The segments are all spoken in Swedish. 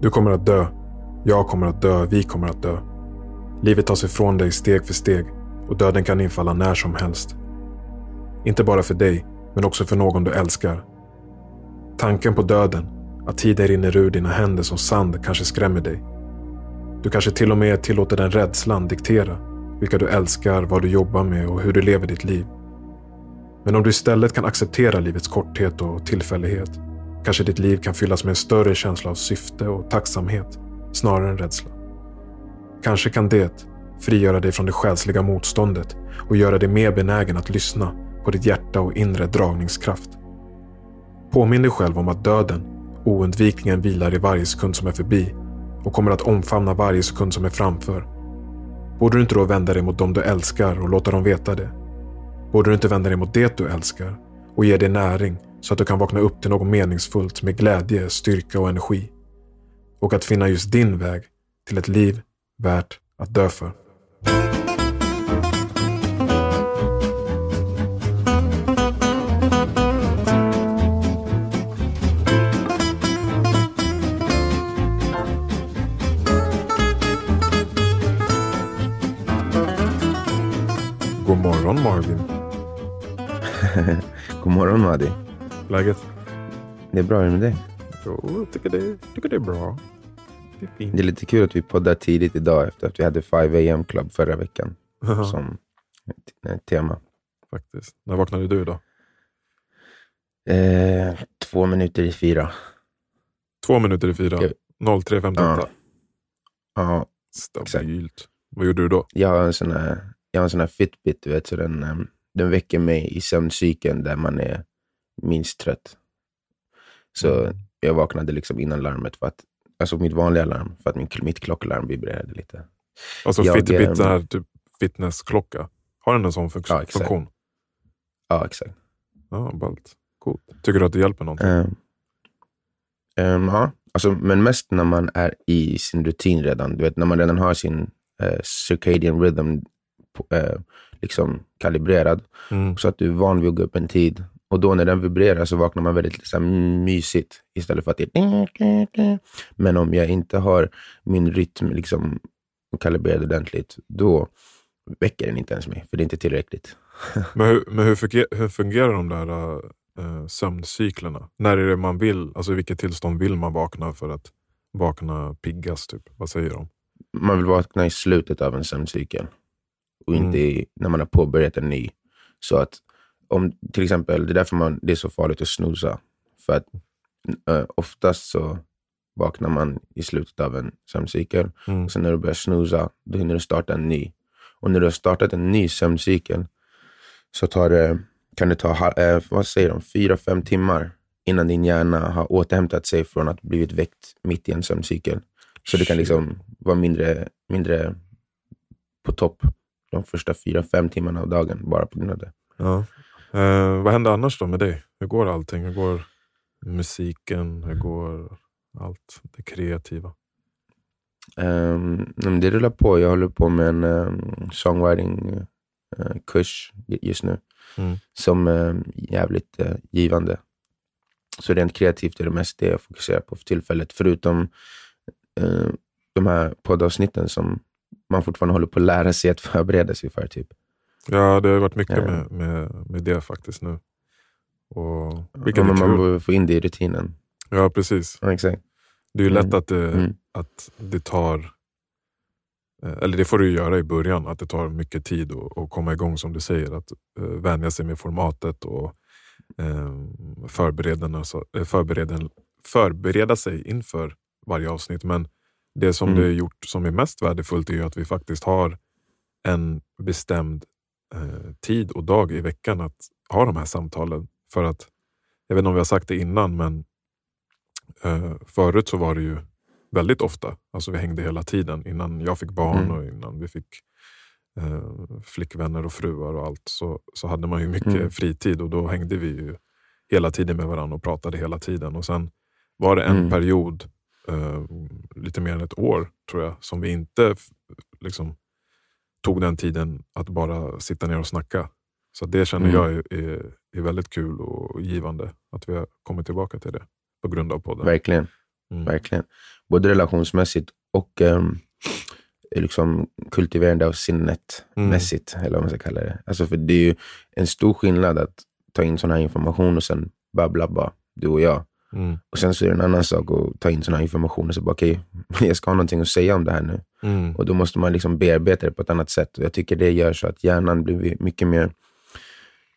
Du kommer att dö. Jag kommer att dö. Vi kommer att dö. Livet tas ifrån dig steg för steg och döden kan infalla när som helst. Inte bara för dig, men också för någon du älskar. Tanken på döden, att tiden rinner ur dina händer som sand, kanske skrämmer dig. Du kanske till och med tillåter den rädslan diktera vilka du älskar, vad du jobbar med och hur du lever ditt liv. Men om du istället kan acceptera livets korthet och tillfällighet kanske ditt liv kan fyllas med en större känsla av syfte och tacksamhet snarare än rädsla. Kanske kan det frigöra dig från det själsliga motståndet och göra dig mer benägen att lyssna på ditt hjärta och inre dragningskraft. Påminn dig själv om att döden oundvikligen vilar i varje sekund som är förbi och kommer att omfamna varje sekund som är framför. Borde du inte då vända dig mot dem du älskar och låta dem veta det? Borde du inte vända dig mot det du älskar och ge det näring så att du kan vakna upp till något meningsfullt med glädje, styrka och energi? Och att finna just din väg till ett liv värt att dö för. God morgon Marvin. God morgon Madi. Läget? Det är bra, hur är det med dig? Jo, jag tycker det, tycker det är bra. Det är fint. Det är lite kul att vi poddar tidigt idag efter att vi hade 5 am club förra veckan som tema. Faktiskt. När vaknade du då? Eh, två minuter i fyra. Två minuter i fyra. Jag- 03.58. Ja. Ja, Stabilt. Vad gjorde du då? jag har en sån här, jag har en sån här Fitbit, du vet, så den, eh, den väcker mig i sömncykeln där man är minst trött. Så Mm. jag vaknade liksom innan larmet, för att, alltså mitt vanliga larm, för att min, mitt klocklarm vibrerade lite. Alltså Jag, Fitbit, den här typ fitnessklocka. Har den en sån fun- Ja, exakt. funktion? Ja, exakt. Ja, ballt. Coolt. Tycker du att det hjälper någonting? Um, um, ja, alltså, men mest när man är i sin rutin redan. Du vet, när man redan har sin eh, circadian rhythm eh, liksom kalibrerad. Mm. Så att du är van vid att gå upp en tid. Och då när den vibrerar så vaknar man väldigt här, mysigt istället för att det är... Men om jag inte har min rytm liksom kalibrerad ordentligt, då väcker den inte ens mig, för det är inte tillräckligt. Men, hur, men hur, fungerar, hur fungerar de där uh, sömncyklerna? När är det man vill, alltså vilket tillstånd vill man vakna för att vakna piggast? Typ? Vad säger de? man vill vakna i slutet av en sömncykel och Mm. inte i, när man har påbörjat en ny. Så att om till exempel, det är därför man, det är så farligt att snosa. För att eh, oftast så vaknar man i slutet av en sömncykel. Mm. Och sen när du börjar snosa, då hinner du starta en ny. Och när du har startat en ny sömncykel så tar det, kan det ta, eh, vad säger de, fyra, fem timmar innan din hjärna har återhämtat sig från att blivit väckt mitt i en sömncykel. Så det kan liksom vara mindre, mindre på topp de första fyra, fem timmarna av dagen bara på grund av det. Ja. Eh, vad händer annars då med dig? Hur går allting? Hur går musiken? Hur går allt det kreativa? Um, det rullar på. Jag håller på med en um, songwriting-kurs just nu Mm. som är jävligt eh, givande. Så rent kreativt är det mest det jag fokuserar på för tillfället. Förutom eh, de här poddavsnitten som man fortfarande håller på att lära sig att förbereda sig för. Typ. Ja, det har varit mycket Ja. med, med, med det faktiskt nu. Och, Ja, vilket men är man behöver få in det i rutinen. Ja, precis. Ja, exakt. Det är ju lätt Mm. att det, Mm. att det tar, eh, eller det får du göra i början, att det tar mycket tid att, att komma igång som du säger. Att uh, vänja sig med formatet och eh, förbereda, eh, förbereda, förbereda sig inför varje avsnitt. Men det som Mm. det är gjort som är mest värdefullt är ju att vi faktiskt har en bestämd eh, tid och dag i veckan att ha de här samtalen. För att, jag vet inte om vi har sagt det innan, men Eh, förut så var det ju väldigt ofta, alltså vi hängde hela tiden innan jag fick barn Mm. och innan vi fick eh, flickvänner och fruar och allt så, så hade man ju mycket Mm. fritid och då hängde vi ju hela tiden med varandra och pratade hela tiden. Och sen var det en Mm. period, eh, lite mer än ett år tror jag, som vi inte liksom, tog den tiden att bara sitta ner och snacka. Så det känner Mm. jag är, är, är väldigt kul och givande att vi har kommit tillbaka till det på grund av podden. Verkligen. Mm. Verkligen. både relationsmässigt och um, liksom kultiverande av sinnet Mm. mässigt, eller vad man ska kalla det. Alltså för det är ju en stor skillnad att ta in sån här information och sen babbla bara, du och jag. Mm. Och sen så är det en annan sak att ta in sån här information och så bara, okej, jag ska ha någonting att säga om det här nu. Mm. Och då måste man liksom bearbeta det på ett annat sätt. Och jag tycker det gör så att hjärnan blir mycket mer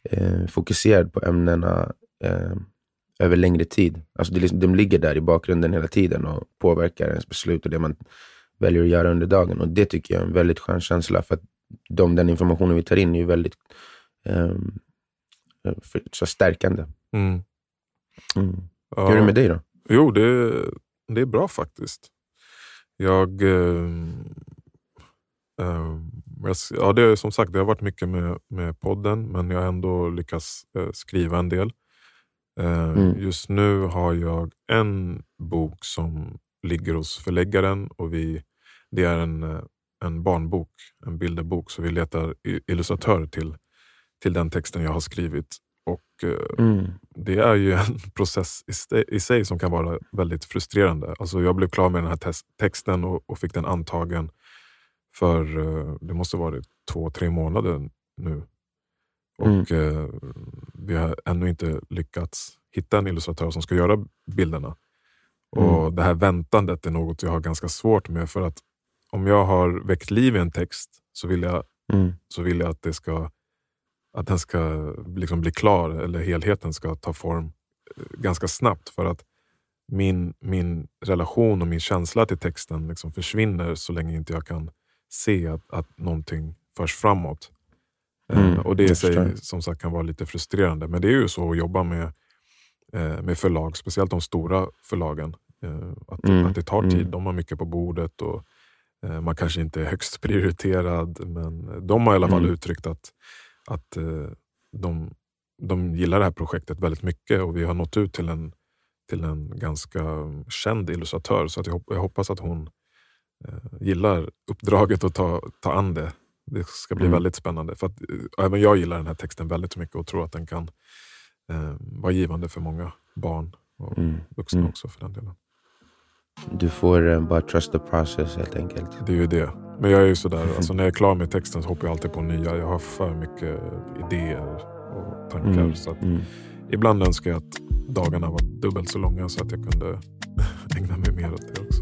eh, fokuserad på ämnena eh, över längre tid. Alltså det, liksom, de ligger där i bakgrunden hela tiden och påverkar ens beslut och det man väljer att göra under dagen. Och det tycker jag är en väldigt skön känsla. För att de, den informationen vi tar in är ju väldigt eh, för, så stärkande. Mm. Ja. Hur är det med dig då? Jo, det, det är bra faktiskt. Jag... Eh, eh, ja, det är som sagt, det har varit mycket med, med podden, men jag har ändå lyckats eh, skriva en del. Eh, Mm. Just nu har jag en bok som ligger hos förläggaren och vi, det är en, eh, en barnbok, en bilderbok, så vi letar illustratör till, till den texten jag har skrivit. Eh, Mm. det är ju en process i, sig som kan vara väldigt frustrerande. Alltså jag blev klar med den här texten och, och fick den antagen för, eh, det måste vara två, tre månader nu. Och eh, vi har ännu inte lyckats hitta en illustratör som ska göra bilderna. Och Det här väntandet är något jag har ganska svårt med för att om jag har väckt liv i en text så vill jag Mm. så vill jag att, det ska, att den ska liksom bli klar, eller helheten ska ta form eh, ganska snabbt. För att min, min relation och min känsla till texten liksom försvinner så länge inte jag kan se att, att någonting förs framåt. Eh, Mm, och Det i sig som sagt kan vara lite frustrerande. Men det är ju så att jobba med, eh, med förlag, speciellt de stora förlagen. Att, Mm, att det tar mm. tid. De har mycket på bordet. och Man kanske inte är högst prioriterad, men de har i alla fall Mm. uttryckt att, att eh, de, de gillar det här projektet väldigt mycket och vi har nått ut till en, till en ganska känd illustratör. Så att jag, hop- jag hoppas att hon eh, gillar uppdraget och ta, ta an det. Det ska bli Mm. väldigt spännande. För att, eh, även jag gillar den här texten väldigt mycket och tror att den kan eh, vara givande för många barn och Mm. vuxna Mm. också för den delen. Du får eh, bara trust the process helt enkelt. Det är ju det. Men jag är ju sådär, alltså när jag är klar med texten så hoppar jag alltid på nya. Jag har för mycket idéer och tankar. Mm. Så Mm. ibland önskar jag att dagarna var dubbelt så långa så att jag kunde ägna mig mer åt det också.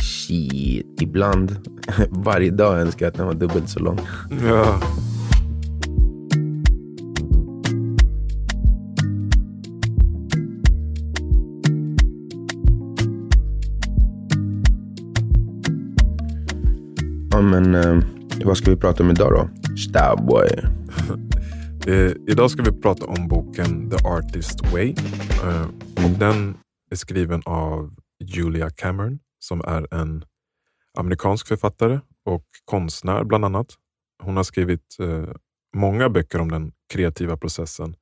Shit, ibland, varje dag önskar jag att den var dubbelt så lång. Ja. Ja, men eh, vad ska vi prata om idag då? Starboy. Eh, idag ska vi prata om boken The Artist Way. Eh, och den är skriven av Julia Cameron som är en amerikansk författare och konstnär bland annat. Hon har skrivit eh, många böcker om den kreativa processen.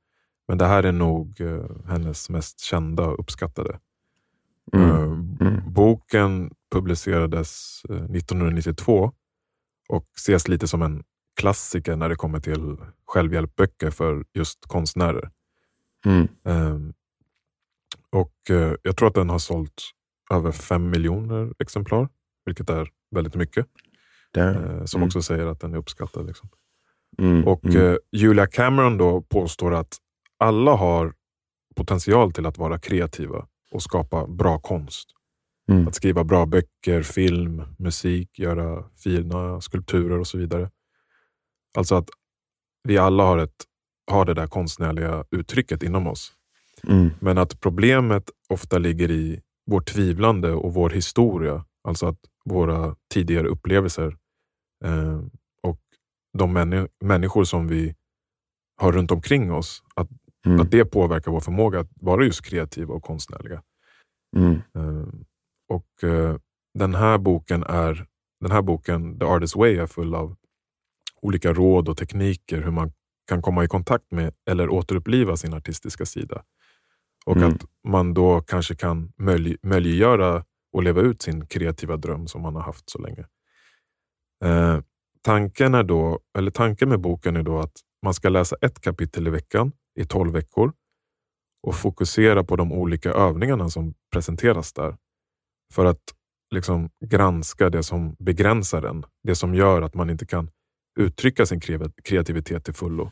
Men det här är nog eh, hennes mest kända och uppskattade. Mm. Eh, Mm. Boken publicerades eh, 1992 och ses lite som en klassiker när det kommer till självhjälpböcker för just konstnärer. Mm. Ehm, och eh, Jag tror att den har sålt över fem miljoner exemplar, vilket är väldigt mycket. Eh, som Mm. också säger att den är uppskattad. Liksom. Mm. Och eh, Julia Cameron då påstår att alla har potential till att vara kreativa och skapa bra konst. Mm. Att skriva bra böcker, film, musik, göra fina skulpturer och så vidare. Alltså att vi alla har, ett, har det där konstnärliga uttrycket inom oss. Mm. Men att problemet ofta ligger i vårt tvivlande och vår historia. Alltså att våra tidigare upplevelser eh, och de männi- människor som vi har runt omkring oss, att, Mm. att det påverkar vår förmåga att vara just kreativa och konstnärliga. Mm. Eh, eh, den här boken är den här boken, The Artist Way, är full av olika råd och tekniker hur man kan komma i kontakt med eller återuppliva sin artistiska sida. Och Mm. att man då kanske kan möjlig, möjliggöra och leva ut sin kreativa dröm som man har haft så länge. Eh, tanken, är då, eller tanken med boken är då att man ska läsa ett kapitel i veckan i tolv veckor och fokusera på de olika övningarna som presenteras där. För att liksom granska det som begränsar en. Det som gör att man inte kan uttrycka sin kreativitet till fullo.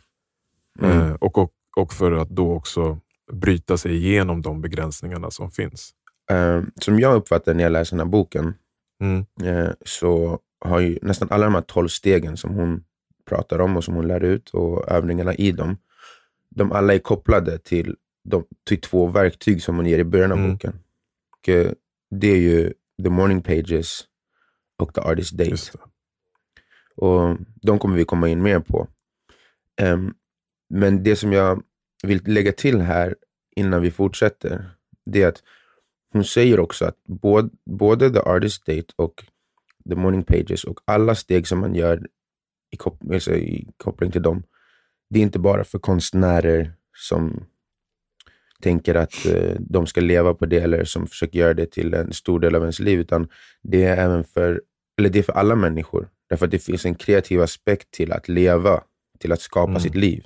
Mm. Eh, och, och, och för att då också bryta sig igenom de begränsningarna som finns. Uh, som jag uppfattar när jag läser den här boken, mm. uh, så har ju nästan alla de här tolv stegen som hon pratar om och som hon lär ut och övningarna i dem, de alla är kopplade till, de, till två verktyg som hon ger i början av mm. boken. Och, uh, det är ju the morning pages och the artist date. Och De kommer vi komma in mer på. Um, men det som jag vill lägga till här innan vi fortsätter, det är att hon säger också att både, både the artist date och the morning pages och alla steg som man gör i, kop alltså i koppling till dem, det är inte bara för konstnärer som tänker att eh, de ska leva på det eller som försöker göra det till en stor del av ens liv, utan det är även för, eller det är för alla människor. Därför att det finns en kreativ aspekt till att leva, till att skapa mm. sitt liv.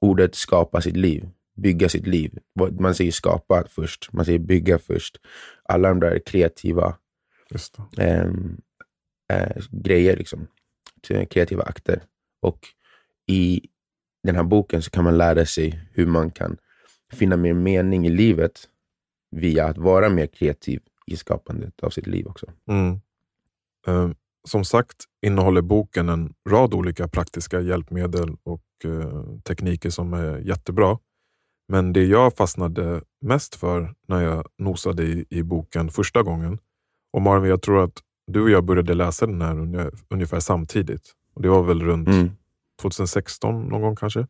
Ordet skapa sitt liv, bygga sitt liv. Man säger skapa först, man säger bygga först. Alla de där kreativa eh, eh, grejer, liksom. kreativa akter. Och i den här boken så kan man lära sig hur man kan finna mer mening i livet via att vara mer kreativ i skapandet av sitt liv också. Mm. Um, som sagt innehåller boken en rad olika praktiska hjälpmedel och uh, tekniker som är jättebra. Men det jag fastnade mest för när jag nosade i, i boken första gången, och Marvin, jag tror att du och jag började läsa den här ungefär samtidigt. Och Det var väl runt mm. 2016 någon gång kanske?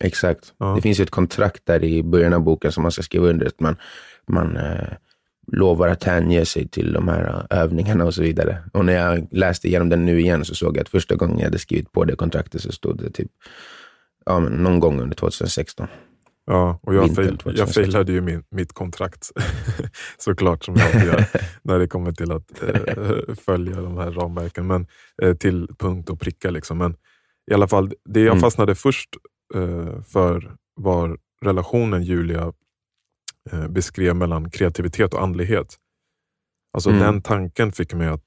Exakt. Ja. Det finns ett kontrakt där i början av boken som man ska skriva under. Att man, man eh, lovar att hänge sig till de här eh, övningarna och så vidare. Och när jag läste igenom den nu igen så såg jag att första gången jag hade skrivit på det kontraktet så stod det typ ja, men någon gång under 2016. Ja, och jag, fail, jag failade ju min, mitt kontrakt såklart, som jag gör när det kommer till att eh, följa de här ramverken. Men, eh, till punkt och pricka. Liksom. Men i alla fall, det jag mm. fastnade först för var relationen Julia eh, beskrev mellan kreativitet och andlighet. Alltså mm. Den tanken fick mig att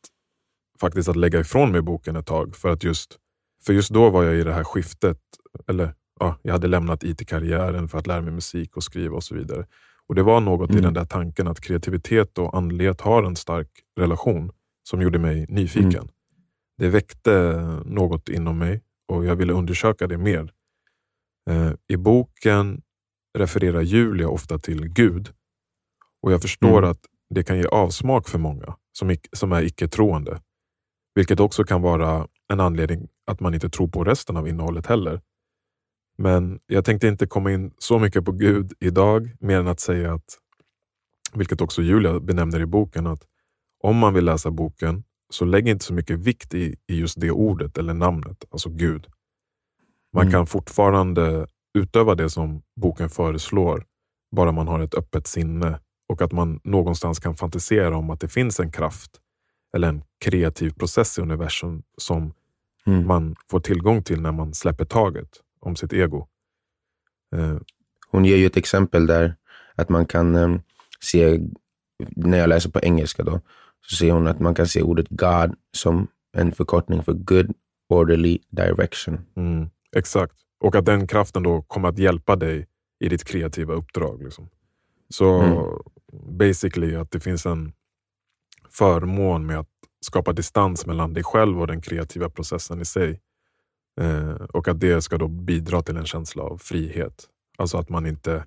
faktiskt att lägga ifrån mig boken ett tag. För att just, för just då var jag i det här skiftet, eller ja, jag hade lämnat IT-karriären för att lära mig musik och skriva och så vidare. Och Det var något mm. i den där tanken att kreativitet och andlighet har en stark relation som gjorde mig nyfiken. Mm. Det väckte något inom mig och jag ville undersöka det mer. Eh, I boken refererar Julia ofta till Gud och jag förstår mm. att det kan ge avsmak för många som, som är icke-troende. Vilket också kan vara en anledning att man inte tror på resten av innehållet heller. Men jag tänkte inte komma in så mycket på Gud idag, mer än att säga att, vilket också Julia benämner i boken, att om man vill läsa boken, så lägg inte så mycket vikt i, i just det ordet eller namnet, alltså Gud. Man mm. kan fortfarande utöva det som boken föreslår, bara man har ett öppet sinne och att man någonstans kan fantisera om att det finns en kraft eller en kreativ process i universum som mm. man får tillgång till när man släpper taget om sitt ego. Uh, Hon ger ju ett exempel där att man kan um, se, när jag läser på engelska då, så ser hon att man kan se ordet God som en förkortning för good orderly direction. Mm, exakt, och att den kraften då kommer att hjälpa dig i ditt kreativa uppdrag. Liksom. Så mm. basically att det finns en förmån med att skapa distans mellan dig själv och den kreativa processen i sig. Eh, och att det ska då bidra till en känsla av frihet. Alltså att man inte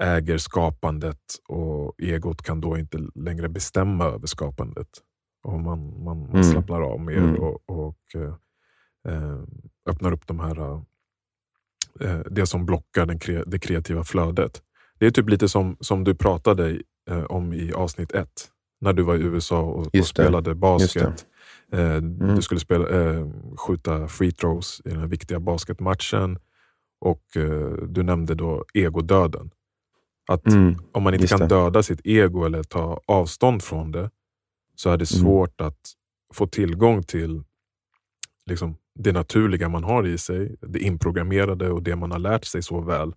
äger skapandet och egot kan då inte längre bestämma över skapandet. Och man, man, man mm. slappnar av mer mm. och, och eh, öppnar upp de här, eh, det som blockar den det kreativa flödet. Det är typ lite som, som du pratade eh, om i avsnitt ett, när du var i USA och, och spelade basket. Eh, mm. Du skulle spela, eh, skjuta free throws i den viktiga basketmatchen och eh, du nämnde då egodöden. Att mm. om man inte kan döda sitt ego eller ta avstånd från det så är det mm. svårt mm. att få tillgång till liksom, det naturliga man har i sig, det inprogrammerade och det man har lärt sig så väl.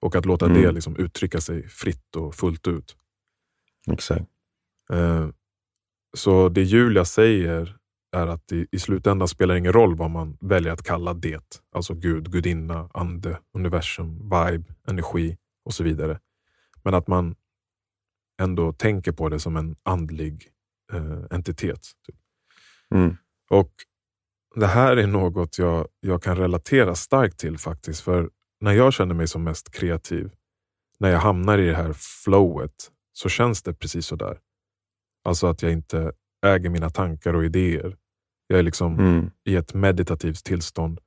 Och att låta det mm. liksom, uttrycka sig fritt och fullt ut. Exakt. Eh, så det Julia säger är att i, i slutändan spelar det ingen roll vad man väljer att kalla det. Alltså Gud, gudinna, ande, universum, vibe, energi och så vidare. Men att man ändå tänker på det som en andlig eh, entitet. Typ. Mm. Och Det här är något jag, jag kan relatera starkt till faktiskt. För när jag känner mig som mest kreativ, när jag hamnar i det här flowet, så känns det precis så där. Alltså att jag inte äger mina tankar och idéer. Jag är liksom Mm. i ett meditativt tillstånd.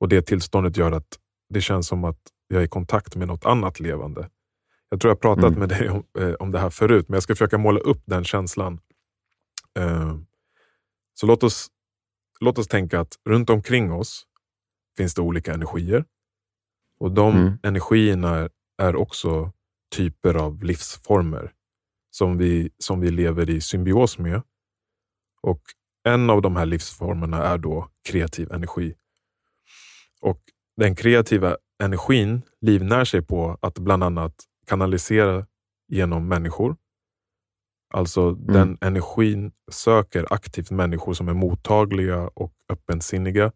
Och det tillståndet gör att det känns som att jag är i kontakt med något annat levande. Jag tror jag pratat Mm. med dig om, eh, om det här förut, men jag ska försöka måla upp den känslan. Eh, så låt oss, låt oss tänka att runt omkring oss finns det olika energier. Och de Mm. energierna är, också typer av livsformer som vi, som vi lever i symbios med. Och en av de här livsformerna är då kreativ energi. Och den kreativa energin livnär sig på att bland annat kanalisera genom människor. Alltså den energin söker aktivt människor som är mottagliga och öppensinniga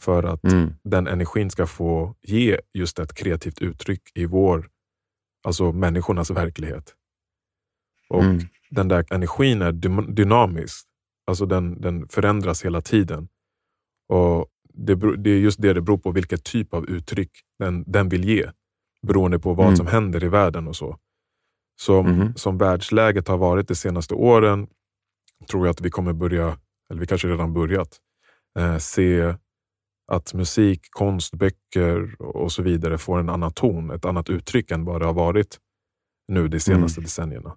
för att Mm. den energin ska få ge just ett kreativt uttryck i vår, alltså människornas verklighet. Och Mm. den där energin är dy- dynamisk. Alltså den, den förändras hela tiden. Och det, det är just det det beror på, vilket typ av uttryck den, den vill ge. Beroende på vad Mm. som händer i världen och så. Som, Mhm. som världsläget har varit de senaste åren tror jag att vi kommer börja, eller vi kanske redan börjat, eh, se att musik, konst, böcker och så vidare får en annan ton, ett annat uttryck än vad det har varit nu de senaste decennierna.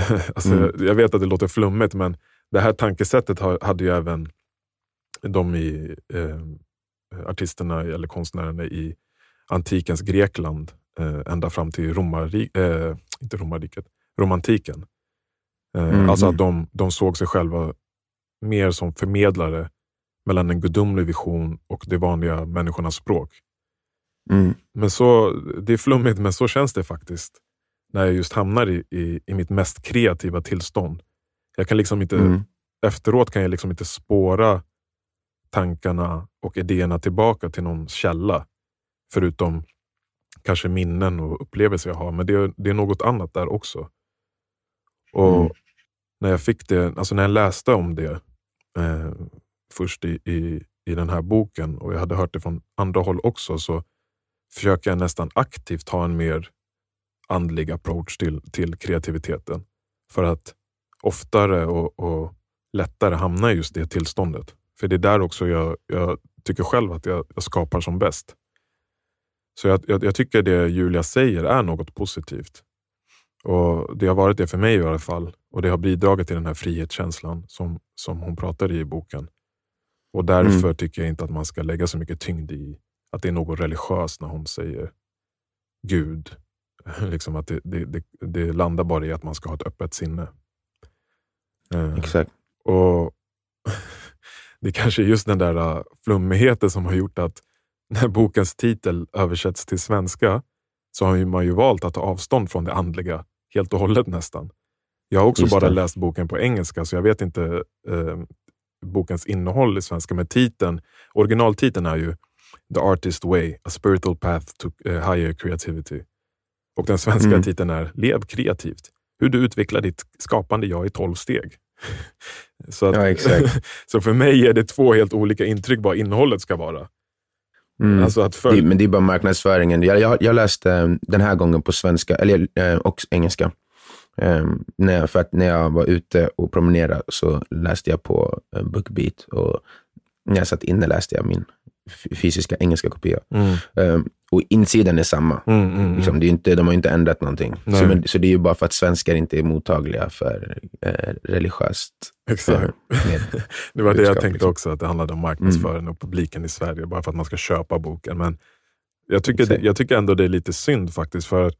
alltså, Mm. Jag vet att det låter flummigt, men det här tankesättet hade ju även de i, eh, artisterna eller konstnärerna i antikens Grekland ända fram till romarri- eh, inte romarriket, romantiken. Eh, Mhm. Alltså att de, de såg sig själva mer som förmedlare mellan en gudomlig vision och de vanliga människornas språk. Mm. Men så, det är flummigt, men så känns det faktiskt när jag just hamnar i, i, i mitt mest kreativa tillstånd. Jag kan liksom inte, Mm. Efteråt kan jag liksom inte spåra tankarna och idéerna tillbaka till någon källa. Förutom kanske minnen och upplevelser jag har. Men det, är- det är något annat där också. Och Mm. när jag fick det, alltså när jag läste om det eh, först i, i, i den här boken och jag hade hört det från andra håll också, så försöker jag nästan aktivt ha en mer andlig approach till, till kreativiteten. För att oftare och, och lättare hamna i just det tillståndet. För det är där också jag, jag tycker själv att jag, jag skapar som bäst. Så jag, jag, jag tycker det Julia säger är något positivt. Och Det har varit det för mig i alla fall. Och det har bidragit till den här frihetskänslan som, som hon pratar i i boken. Och därför tycker jag inte att man ska lägga så mycket tyngd i att det är något religiöst när hon säger Gud. liksom att det, det, det, det landar bara i att man ska ha ett öppet sinne. Eh, Exakt. och Det kanske är just den där uh, flummigheten som har gjort att när bokens titel översätts till svenska så har man ju valt att ta avstånd från det andliga helt och hållet nästan. Jag har också Just bara det. läst boken på engelska så jag vet inte eh, bokens innehåll i svenska. Men titeln, originaltiteln är ju The Artist Way, A Spiritual Path to eh, Higher Creativity. Och den svenska Mm. titeln är Lev kreativt. Hur du utvecklar ditt skapande jag i 12 steg. så, att, Ja, så för mig är det två helt olika intryck vad innehållet ska vara. Mm. Alltså att för, det, men det är bara marknadsföringen. Jag, jag, jag läste eh, den här gången på svenska, eller eh, och engelska. Eh, när jag, för att när jag var ute och promenerade så läste jag på Bookbeat och när jag satt inne läste jag min fysiska engelska kopia. mm, Eh, och insidan är samma. mm, mm, mm. Liksom, det är inte, de har inte ändrat någonting. Så, men, så det är ju bara för att svenskar inte är mottagliga för eh, religiöst Exakt. Det var det jag tänkte liksom. också, att det handlade om marknadsföring och publiken i Sverige, bara för att man ska köpa boken. Men jag tycker, Exakt. jag tycker ändå det är lite synd faktiskt, för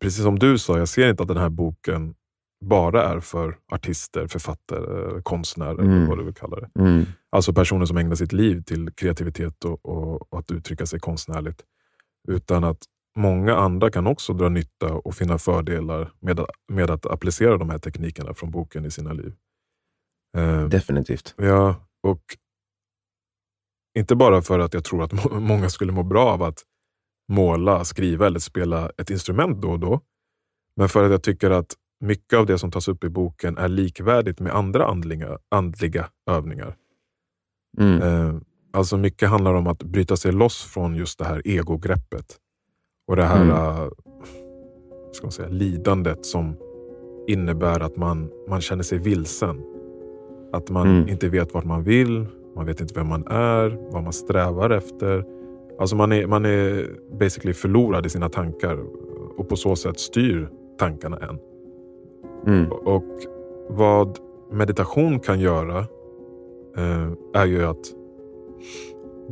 precis som du sa, jag ser inte att den här boken bara är för artister, författare, konstnärer, Mm. vad du vill kalla det. mm, Alltså personer som ägnar sitt liv till kreativitet och, och, och att uttrycka sig konstnärligt. Utan att många andra kan också dra nytta och finna fördelar med, med att applicera de här teknikerna från boken i sina liv. Eh, Definitivt. Ja, och inte bara för att jag tror att många skulle må bra av att måla, skriva eller spela ett instrument då och då. Men för att jag tycker att mycket av det som tas upp i boken är likvärdigt med andra andliga, andliga övningar. Mm. Eh, alltså mycket handlar om att bryta sig loss från just det här egogreppet. Och det här mm. uh, ska man säga, lidandet som innebär att man, man känner sig vilsen. Att man mm. inte vet vart man vill, man vet inte vem man är, vad man strävar efter. Alltså man är, man är basically förlorad i sina tankar och på så sätt styr tankarna en. Mm. Och vad meditation kan göra eh, är ju att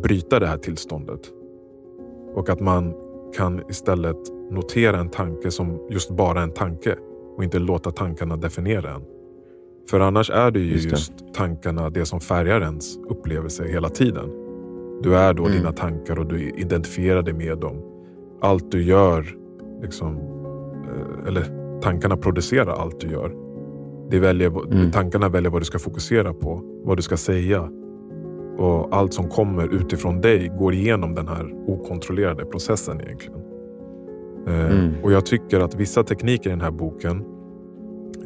bryta det här tillståndet. Och att man kan istället notera en tanke som just bara en tanke och inte låta tankarna definiera en. För annars är det ju just, det. just tankarna det som färgar ens upplevelse hela tiden. Du är då mm. dina tankar och du identifierar dig med dem. Allt du gör, liksom, eh, eller tankarna producerar allt du gör. Det väljer, mm. Tankarna väljer vad du ska fokusera på, vad du ska säga. Och allt som kommer utifrån dig går igenom den här okontrollerade processen egentligen. Eh, mm. Och jag tycker att vissa tekniker i den här boken,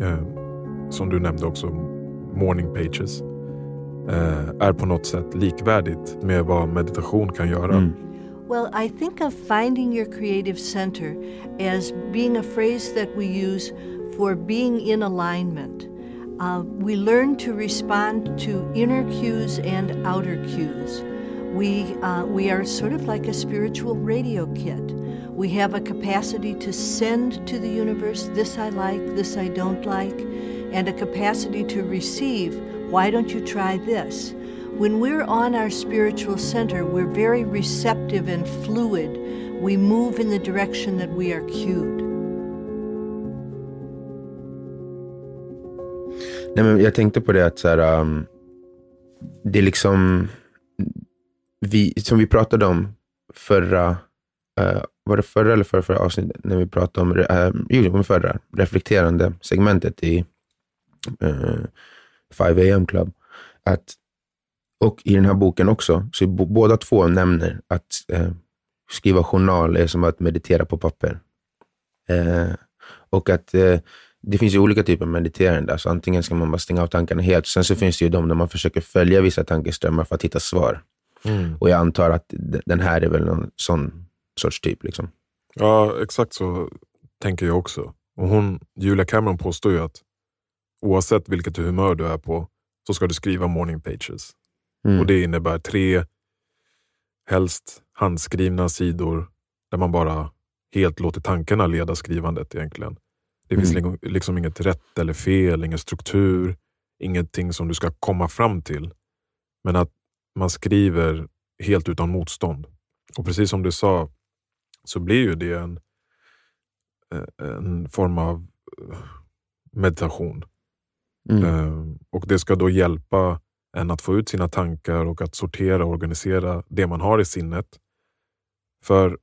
eh, som du nämnde också, morning pages, eh, är på något sätt likvärdigt med vad meditation kan göra. Mm. Well, I think of finding your creative center as being a phrase that we use for being in alignment. Uh, we learn to respond to inner cues and outer cues. We, uh, we are sort of like a spiritual radio kit. We have a capacity to send to the universe this I like, this I don't like, and a capacity to receive why don't you try this? When we're on our spiritual center, we're very receptive and fluid. We move in the direction that we are cued. Nej, men jag tänkte på det att så här, um, det är liksom, vi, som vi pratade om förra, uh, var det förra eller förra, förra avsnittet, när vi pratade om, uh, jo, förra, reflekterande segmentet i uh, 5 AM Club. Att, och i den här boken också, så båda två nämner att uh, skriva journal är som att meditera på papper. och att det finns ju olika typer av mediterande. Alltså antingen ska man bara stänga av tankarna helt. Sen så finns det ju de där man försöker följa vissa tankeströmmar för att hitta svar. Mm. Och jag antar att den här är väl någon sån sorts typ. Liksom. Ja, exakt så tänker jag också. Och hon, Julia Cameron påstår ju att oavsett vilket humör du är på så ska du skriva morning pages. Mm. Och Det innebär tre, helst handskrivna sidor där man bara helt låter tankarna leda skrivandet egentligen. Det finns mm. liksom inget rätt eller fel, ingen struktur, ingenting som du ska komma fram till. Men att man skriver helt utan motstånd. Och precis som du sa så blir ju det en, en form av eh, meditation. Mm. Eh, och Det ska då hjälpa en att få ut sina tankar och att sortera och organisera det man har i sinnet. För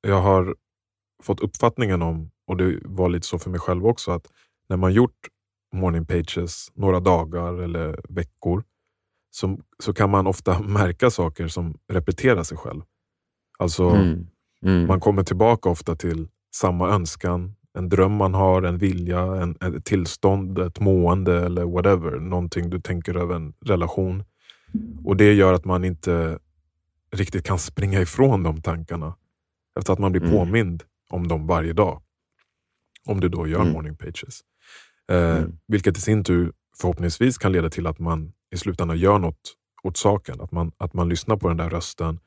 jag har fått uppfattningen om och det var lite så för mig själv också, att när man gjort morning pages några dagar eller veckor så, så kan man ofta märka saker som repeterar sig själv. Alltså, mm. Mm. Man kommer tillbaka ofta till samma önskan, en dröm man har, en vilja, en, ett tillstånd, ett mående eller whatever. Någonting du tänker över en relation. Och Det gör att man inte riktigt kan springa ifrån de tankarna. Efter att man blir mm. påmind om dem varje dag. Om du då gör mm. morning pages. Eh, mm. Vilket i sin tur förhoppningsvis kan leda till att man i slutändan gör något åt saken. Att man, att man lyssnar på den där rösten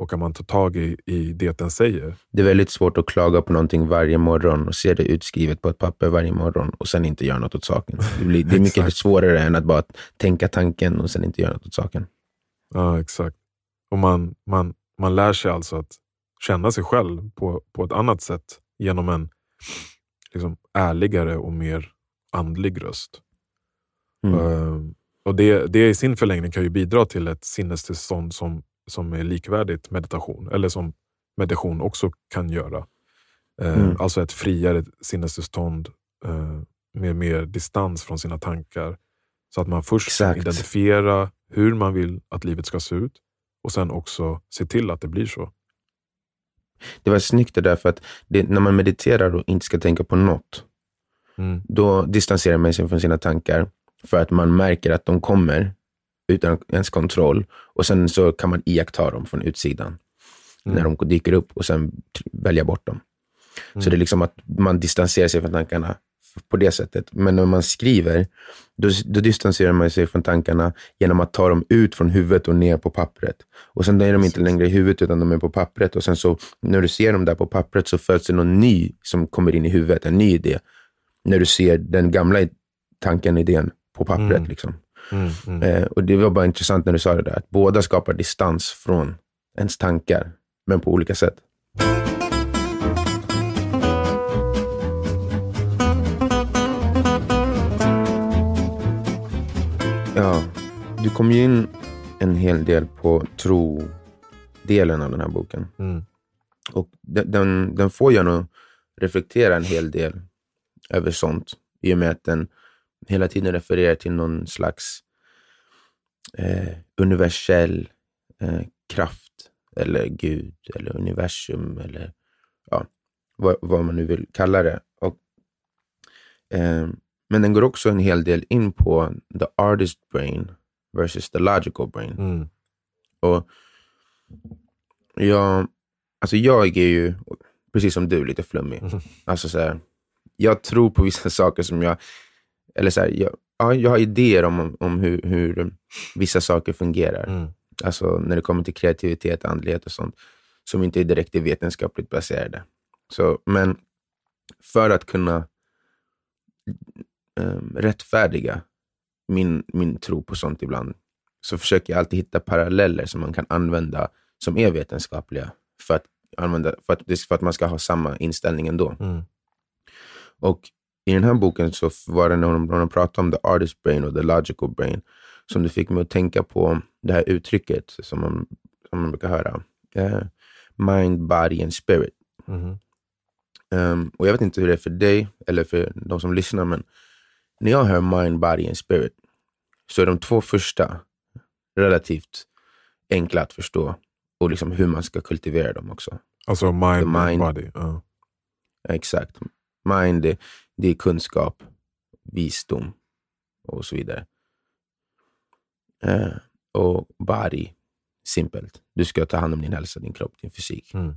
och att man tar tag i, i det den säger. Det är väldigt svårt att klaga på någonting varje morgon och se det utskrivet på ett papper varje morgon och sen inte göra något åt saken. Det, blir, det är mycket svårare än att bara tänka tanken och sen inte göra något åt saken. Ja, exakt. Och man, man, man lär sig alltså att känna sig själv på, på ett annat sätt genom en liksom, ärligare och mer andlig röst. Mm. Uh, och det, det i sin förlängning kan ju bidra till ett sinnestillstånd som, som är likvärdigt meditation, eller som meditation också kan göra. Eh, Mm. Alltså ett friare sinnestillstånd eh, med mer distans från sina tankar. Så att man först kan Exakt. identifiera hur man vill att livet ska se ut och sen också se till att det blir så. Det var snyggt det där, för att det, när man mediterar och inte ska tänka på något, Mm. då distanserar man sig från sina tankar för att man märker att de kommer utan ens kontroll och sen så kan man iaktta dem från utsidan Mm. när de dyker upp och sen välja bort dem. Så det är liksom att man distanserar sig från tankarna på det sättet. Men när man skriver, då, då distanserar man sig från tankarna genom att ta dem ut från huvudet och ner på pappret. Och sen är de inte längre i huvudet utan de är på pappret. Och sen så när du ser dem där på pappret så föds det någon ny som kommer in i huvudet, en ny idé. När du ser den gamla tanken, idén på pappret. Mm. Liksom. Mm. Mm. Eh, och Det var bara intressant när du sa det där, att båda skapar distans från ens tankar, men på olika sätt. Ja, du kom ju in en hel del på tro-delen av den här boken. Mm. Och den, den, får jag nog reflektera en hel del över sånt. I och med att den hela tiden refererar till någon slags eh, universell eh, kraft. Eller Gud, eller universum, eller ja, vad, vad man nu vill kalla det. Och, eh, men den går också en hel del in på the artist brain versus the logical brain. Mm. Och jag, alltså jag är ju, precis som du, lite flummig. Mhm. Alltså så här, jag tror på vissa saker som jag, eller så här, jag, ja, jag har idéer om, om hur, hur vissa saker fungerar. Mm. Alltså när det kommer till kreativitet, andlighet och sånt, som inte är direkt är vetenskapligt baserade. Så, men för att kunna um, rättfärdiga min, min tro på sånt ibland, så försöker jag alltid hitta paralleller som man kan använda, som är vetenskapliga, för att, använda, för att, för att man ska ha samma inställning ändå. Mm. Och i den här boken så var det när de, när de pratade om the artist brain och the logical brain som det fick mig att tänka på det här uttrycket som man, som man brukar höra. Eh, mind, body and spirit. Mhm. Ehm, och jag vet inte hur det är för dig eller för de som lyssnar, men när jag hör mind, body and spirit så är de två första relativt enkla att förstå och liksom hur man ska kultivera dem också. Alltså mind, The mind. body. Ja, Exakt. Mind, det, är kunskap, visdom och så vidare. Eh, och body, simpelt. Du ska ta hand om din hälsa, din kropp, din fysik. Mm.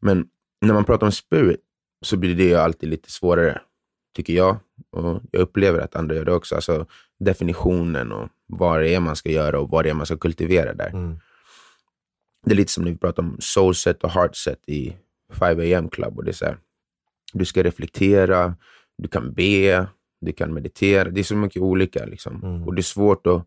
Men när man pratar om spirit så blir det ju alltid lite svårare, tycker jag. Och jag upplever att andra gör det också. Alltså definitionen och vad det är man ska göra och vad det är man ska kultivera där. Mm. Det är lite som när vi pratar om soulset och heartset i 5 am club. Och det är så här, du ska reflektera, du kan be, du kan meditera. Det är så mycket olika. Liksom. Mm. Och det är svårt att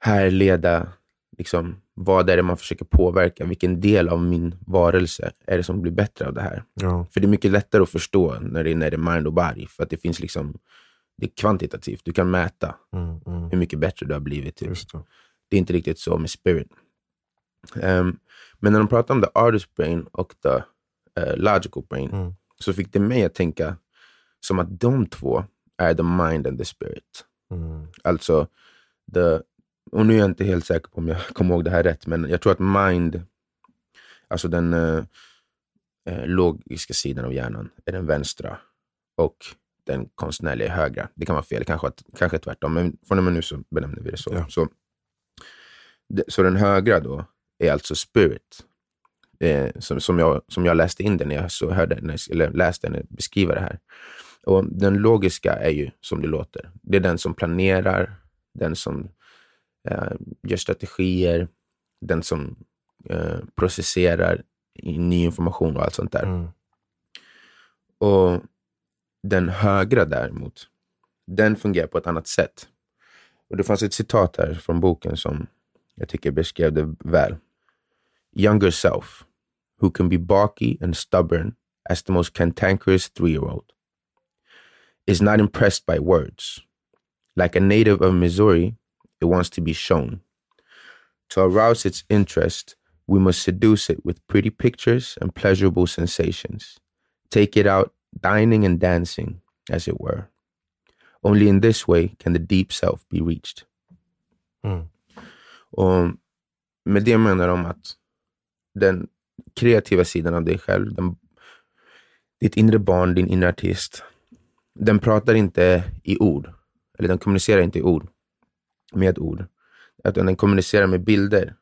härleda liksom, vad är det man försöker påverka. Vilken del av min varelse är det som blir bättre av det här? Ja. För det är mycket lättare att förstå när det, när det är mind och body. För att det finns liksom, det är kvantitativt. Du kan mäta Mm. Mm. hur mycket bättre du har blivit. Typ. Det. Det är inte riktigt så med spirit. Ehm, men när de pratar om the artist brain och the eh, logical brain Mm. Så fick det mig att tänka som att de två är the mind and the spirit. Mm. Alltså, the, och nu är jag inte helt säker på om jag kommer ihåg det här rätt, men jag tror att mind, alltså den eh, eh, logiska sidan av hjärnan, är den vänstra och den konstnärliga är högra. Det kan vara fel, kanske, att- kanske tvärtom, men från och med nu så benämner vi det så. Ja. Så, så den högra då är alltså spirit. Eh, som, som, jag, som jag läste in den när jag så hörde, när jag, eller läste den beskriva det här. Och den logiska är ju som det låter. Det är den som planerar, den som eh, gör strategier, den som eh, processerar ny information och allt sånt där. Mm. Och den högra däremot, den fungerar på ett annat sätt. Och Det fanns ett citat här från boken som jag tycker beskrev det väl. Younger self, who can be balky and stubborn as the most cantankerous three-year-old, is not impressed by words. Like a native of Missouri, it wants to be shown. To arouse its interest, We must seduce it with pretty pictures and pleasurable sensations. Take it out dining and dancing, as it were. Only in this way can the deep self be reached. Mm. Och med det menar de att den kreativa sidan av dig själv, den, ditt inre barn, din inre artist, den pratar inte i ord. Eller den kommunicerar inte i ord, med ord. Utan den kommunicerar med bilder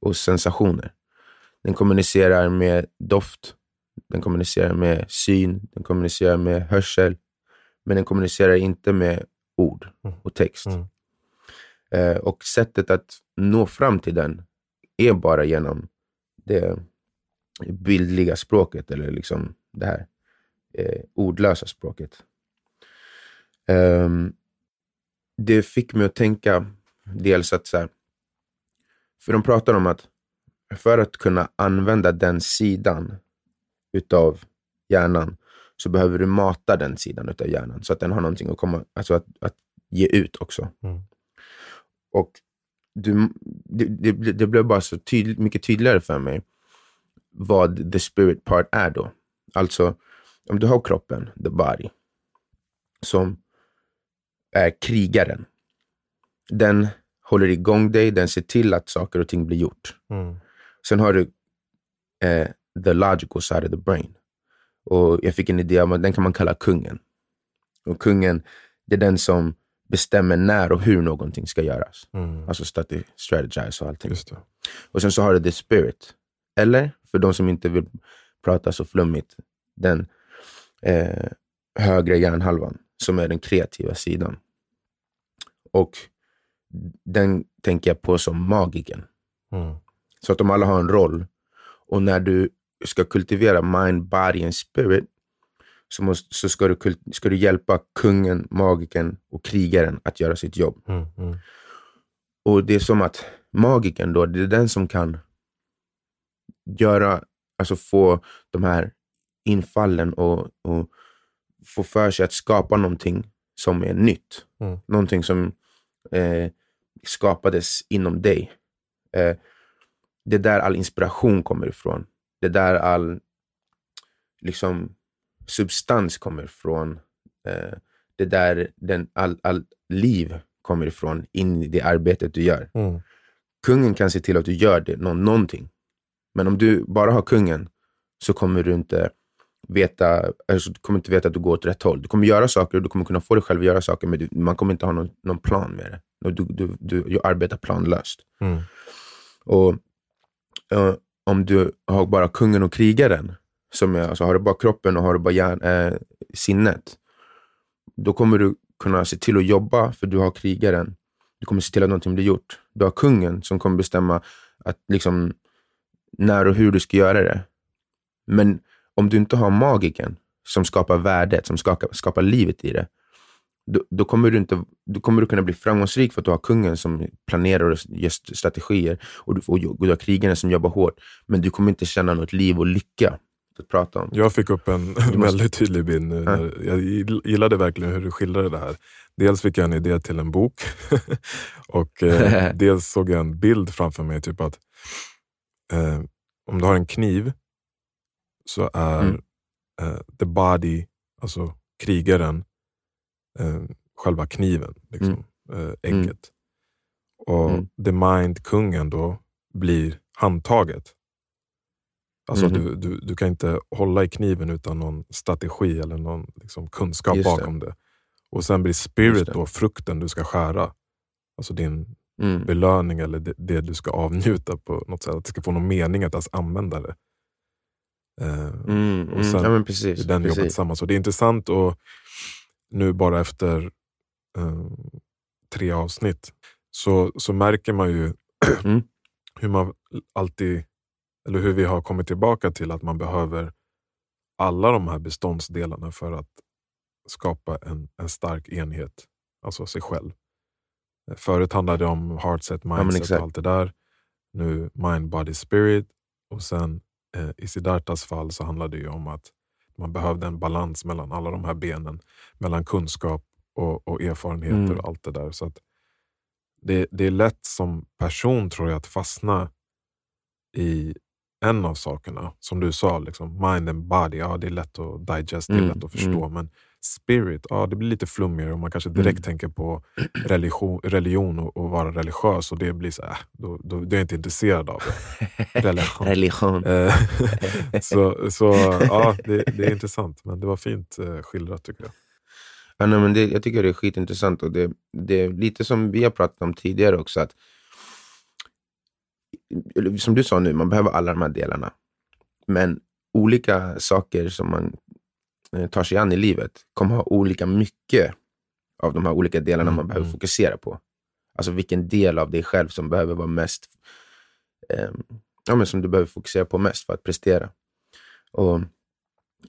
och sensationer. Den kommunicerar med doft, den kommunicerar med syn, den kommunicerar med hörsel. Men den kommunicerar inte med ord och text. Mm. Eh, och sättet att nå fram till den är bara genom det bildliga språket, eller liksom det här eh, ordlösa språket. Ehm, det fick mig att tänka dels att, så här, för de pratar om att för att kunna använda den sidan utav hjärnan så behöver du mata den sidan utav hjärnan så att den har någonting att, komma, alltså att, att ge ut också. Mm. Och du, det, det, det blev bara så tydlig, mycket tydligare för mig vad the spirit part är då. Alltså, om du har kroppen, the body, som är krigaren. Den håller igång dig, den ser till att saker och ting blir gjort. Mm. Sen har du eh, the logical side of the brain. Och jag fick en idé om att den kan man kalla kungen. Och kungen, det är den som bestämmer när och hur någonting ska göras. Mm. Alltså strate- strategize och allting. Och sen så har du the spirit. Eller, för de som inte vill prata så flummigt, den eh, högre hjärnhalvan, som är den kreativa sidan. Och den tänker jag på som magiken. Mm. Så att de alla har en roll. Och när du ska kultivera mind, body and spirit så, måste, så ska, du, ska du hjälpa kungen, magiken och krigaren att göra sitt jobb. Mm. Mm. Och det är som att magiken då, det är den som kan göra, alltså få de här infallen och, och få för sig att skapa någonting som är nytt. Mm. Någonting som eh, skapades inom dig. Eh, det är där all inspiration kommer ifrån. Det är där all liksom, substans kommer ifrån. Eh, det är där den, all, all liv kommer ifrån in i det arbetet du gör. Mm. Kungen kan se till att du gör det, nå, någonting. Men om du bara har kungen så kommer du inte veta, alltså, du kommer inte veta att du går åt rätt håll. Du kommer göra saker och du kommer kunna få dig själv att göra saker, men du, man kommer inte ha någon, någon plan med det. Du, du, du, du arbetar planlöst. Mm. Och eh, om du har bara kungen och krigaren, som är, alltså har du bara kroppen och har du bara hjärn, eh, sinnet, då kommer du kunna se till att jobba för du har krigaren. Du kommer se till att någonting blir gjort. Du har kungen som kommer bestämma att liksom, när och hur du ska göra det. Men om du inte har magiken som skapar värdet, som skapar, skapar livet i det, då, då, kommer du inte, då kommer du kunna bli framgångsrik för att du har kungen som planerar och st- strategier och du, och du har krigaren som jobbar hårt. Men du kommer inte känna något liv och lycka att prata om. Jag fick upp en måste- väldigt tydlig bild nu. Ja. Jag gillade verkligen hur du skildrade det här. Dels fick jag en idé till en bok och eh, dels såg jag en bild framför mig. Typ att eh, om du har en kniv så är Mm. eh, the body, alltså krigaren, eh, själva kniven, liksom, eh, ägget. Och Mm. the mind, kungen då, blir handtaget. Alltså Mhm. du, du, du kan inte hålla i kniven utan någon strategi eller någon liksom, kunskap Just det. bakom det. Och sen blir spirit det. då frukten du ska skära. Alltså din Mm. belöning eller det, det du ska avnjuta på något sätt. Att det ska få någon mening att ens använda det. Eh, Mm, och mm. sen ja, precis. den vi jobbar precis. tillsammans. Och det är intressant och nu bara efter eh, tre avsnitt så, så märker man ju Mm. hur man alltid, eller hur vi har kommit tillbaka till att man behöver alla de här beståndsdelarna för att skapa en, en stark enhet, alltså sig själv. Förut handlade det om heart set, men mindset och allt det där. Nu mind, body, spirit. Och sen eh, i Siddhartas fall så handlade det om att man behövde en balans mellan alla de här benen. Mellan kunskap och, och erfarenheter Mm. och allt det där. Så det, det är lätt som person tror jag att fastna i en av sakerna, som du sa, liksom, mind and body, ja det är lätt att digest, det är Mm, lätt att förstå. Men spirit, ja det blir lite flummigare och man kanske direkt Mm. tänker på religion, religion och, och vara religiös och det blir så här, äh, då, då, då är jag inte intresserad av det. Religion. Religion. Eh, så så ja, det, det är intressant, men det var fint eh, skildrat tycker jag. Ja, nej, men det, jag tycker det är skitintressant och det, det är lite som vi har pratat om tidigare också. att Som du sa nu, man behöver alla de här delarna. Men olika saker som man tar sig an i livet kommer ha olika mycket av de här olika delarna Mm, man behöver mm. fokusera på. Alltså vilken del av dig själv som behöver vara mest, eh, ja, men som du behöver fokusera på mest för att prestera. Och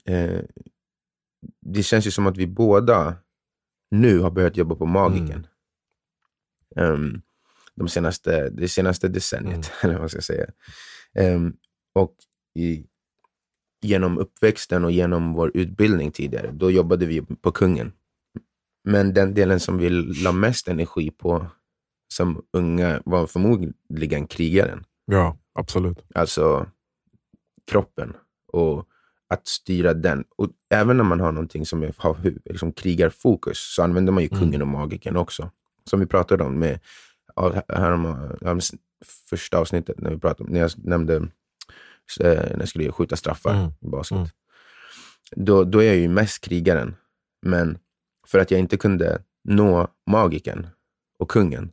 eh, Det känns ju som att vi båda nu har börjat jobba på magiken. Ehm, de senaste, det senaste decenniet, eller vad man ska säga. Ehm, och i, genom uppväxten och genom vår utbildning tidigare, då jobbade vi på kungen. Men den delen som vi la mest energi på som unga var förmodligen krigaren. Ja, absolut. Alltså kroppen och att styra den. Och även när man har någonting som är, har liksom krigarfokus så använder man ju Mm. kungen och magiken också. Som vi pratade om med ja, här om, om s- första avsnittet när vi pratade om, när jag nämnde när jag skulle skjuta straffar Mm. i basket. Mm. Då, då är jag ju mest krigaren. Men för att jag inte kunde nå magiken och kungen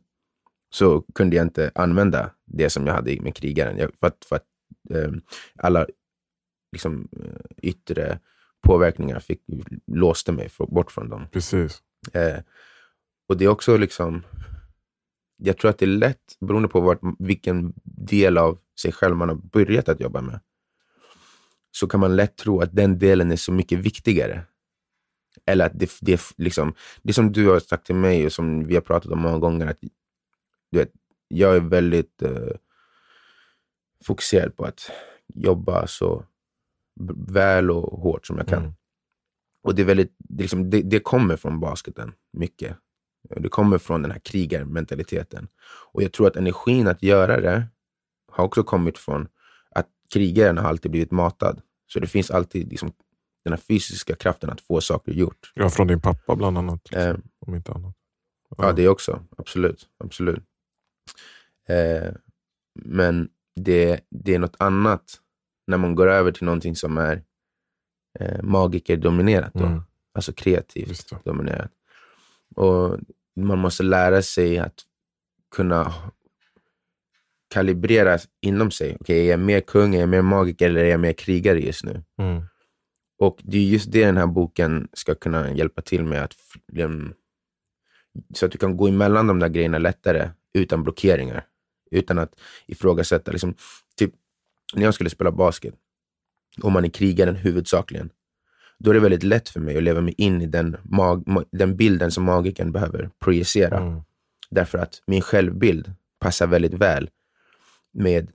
så kunde jag inte använda det som jag hade med krigaren. Jag, för att, för att eh, alla liksom, eh, yttre påverkningar fick, låste mig för, bort från dem. Precis. Eh, och det är också liksom, jag tror att det är lätt, beroende på vart, vilken del av sig själv man har börjat att jobba med, så kan man lätt tro att den delen är så mycket viktigare. Eller att det, det, liksom, det som du har sagt till mig och som vi har pratat om många gånger, att du vet, jag är väldigt eh, fokuserad på att jobba så väl och hårt som jag kan. Mm. Och det, är väldigt, det, liksom, det, det kommer från basketen, mycket. Det kommer från den här krigarmentaliteten. Och jag tror att energin att göra det har också kommit från att krigaren har alltid blivit matad. Så det finns alltid liksom, den här fysiska kraften att få saker gjort. Ja, från din pappa bland annat. Eh, Om inte annat. Ja, det också. Absolut. absolut. Eh, men det, det är något annat när man går över till någonting som är eh, magikerdominerat. Då. Mm. Alltså kreativt dominerat. Och man måste lära sig att kunna kalibrera inom sig. Okej, är jag mer kung, är jag mer magiker eller är jag mer krigare just nu? Mm. Och det är just det den här boken ska kunna hjälpa till med. att em, Så att du kan gå emellan de där grejerna lättare utan blockeringar. Utan att ifrågasätta. Liksom, typ, när jag skulle spela basket, om man är krigaren huvudsakligen, då är det väldigt lätt för mig att leva mig in i den, mag- ma- den bilden som magiken behöver projicera. Mm. Därför att min självbild passar väldigt väl med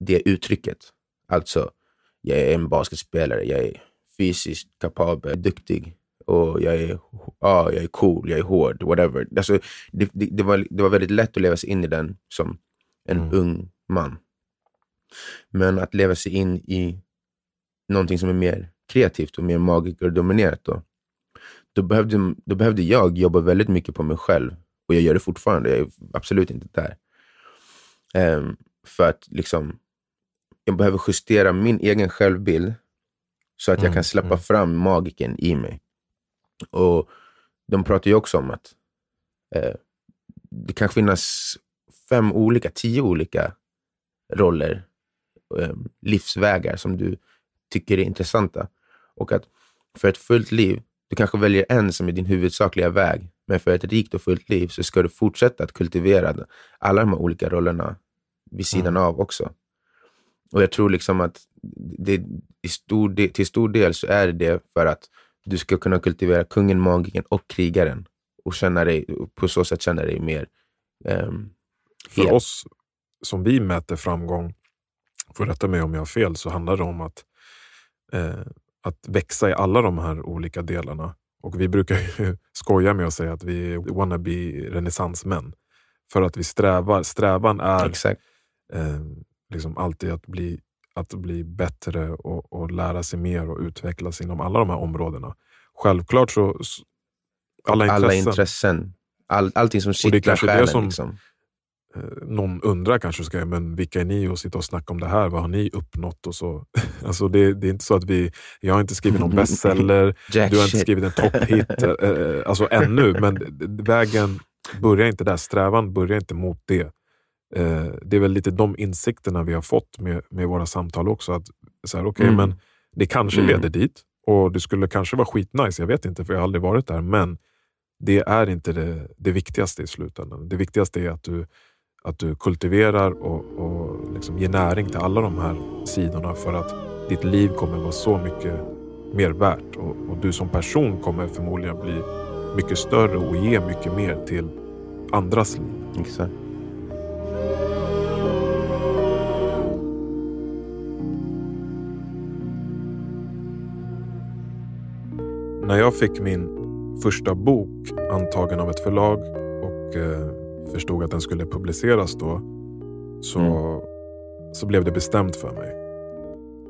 det uttrycket. Alltså, jag är en basketspelare, jag är fysiskt kapabel, duktig och jag är, ja, jag är cool, jag är hård, whatever. Alltså, det, det, det, var, det var väldigt lätt att leva sig in i den som en Mm. ung man. Men att leva sig in i någonting som är mer kreativt och mer magikerdominerat då, då behövde, då behövde jag jobba väldigt mycket på mig själv. Och jag gör det fortfarande, jag är absolut inte där. Ehm, för att liksom, jag behöver justera min egen självbild så att jag Mm, kan släppa mm. fram magiken i mig. Och de pratar ju också om att eh, det kan finnas fem olika, tio olika roller, eh, livsvägar som du tycker är intressanta. Och att för ett fullt liv, du kanske väljer en som är din huvudsakliga väg, men för ett rikt och fullt liv så ska du fortsätta att kultivera alla de här olika rollerna vid sidan av också. Och jag tror liksom att det, i stor del, till stor del så är det för att du ska kunna kultivera kungen, magikern och krigaren och känna dig, på så sätt känna dig mer ehm, För hel. oss som vi mäter framgång, får rätta mig om jag har fel, så handlar det om att, eh, att växa i alla de här olika delarna. Och vi brukar ju skoja med att säga att vi är wannabe renässansmän. För att vi strävar, strävan är eh, liksom alltid att bli, att bli bättre och, och lära sig mer och utvecklas inom alla de här områdena. Självklart så, alla intressen. Alla intressen. All, allting som kittlar själen. Som, liksom. Eh, någon undrar kanske, ska jag, men vilka är ni och sitta och snacka om det här? Vad har ni uppnått? Och så. Alltså det, det är inte så att vi, jag har inte skrivit någon bestseller, du har inte skrivit en topphit, eh, eh, alltså ännu. Men vägen börjar inte där, strävan börjar inte mot det. Eh, det är väl lite de insikterna vi har fått med, med våra samtal också. Att så här, okay, mm. men Det kanske mm. leder dit och det skulle kanske vara skitnice, jag vet inte för jag har aldrig varit där. Men det är inte det, det viktigaste i slutändan. Det viktigaste är att du att du kultiverar och, och liksom ger näring till alla de här sidorna för att ditt liv kommer vara så mycket mer värt och, och du som person kommer förmodligen bli mycket större och ge mycket mer till andras liv. Exakt. När jag fick min första bok antagen av ett förlag och eh, förstod att den skulle publiceras då så, mm. så blev det bestämt för mig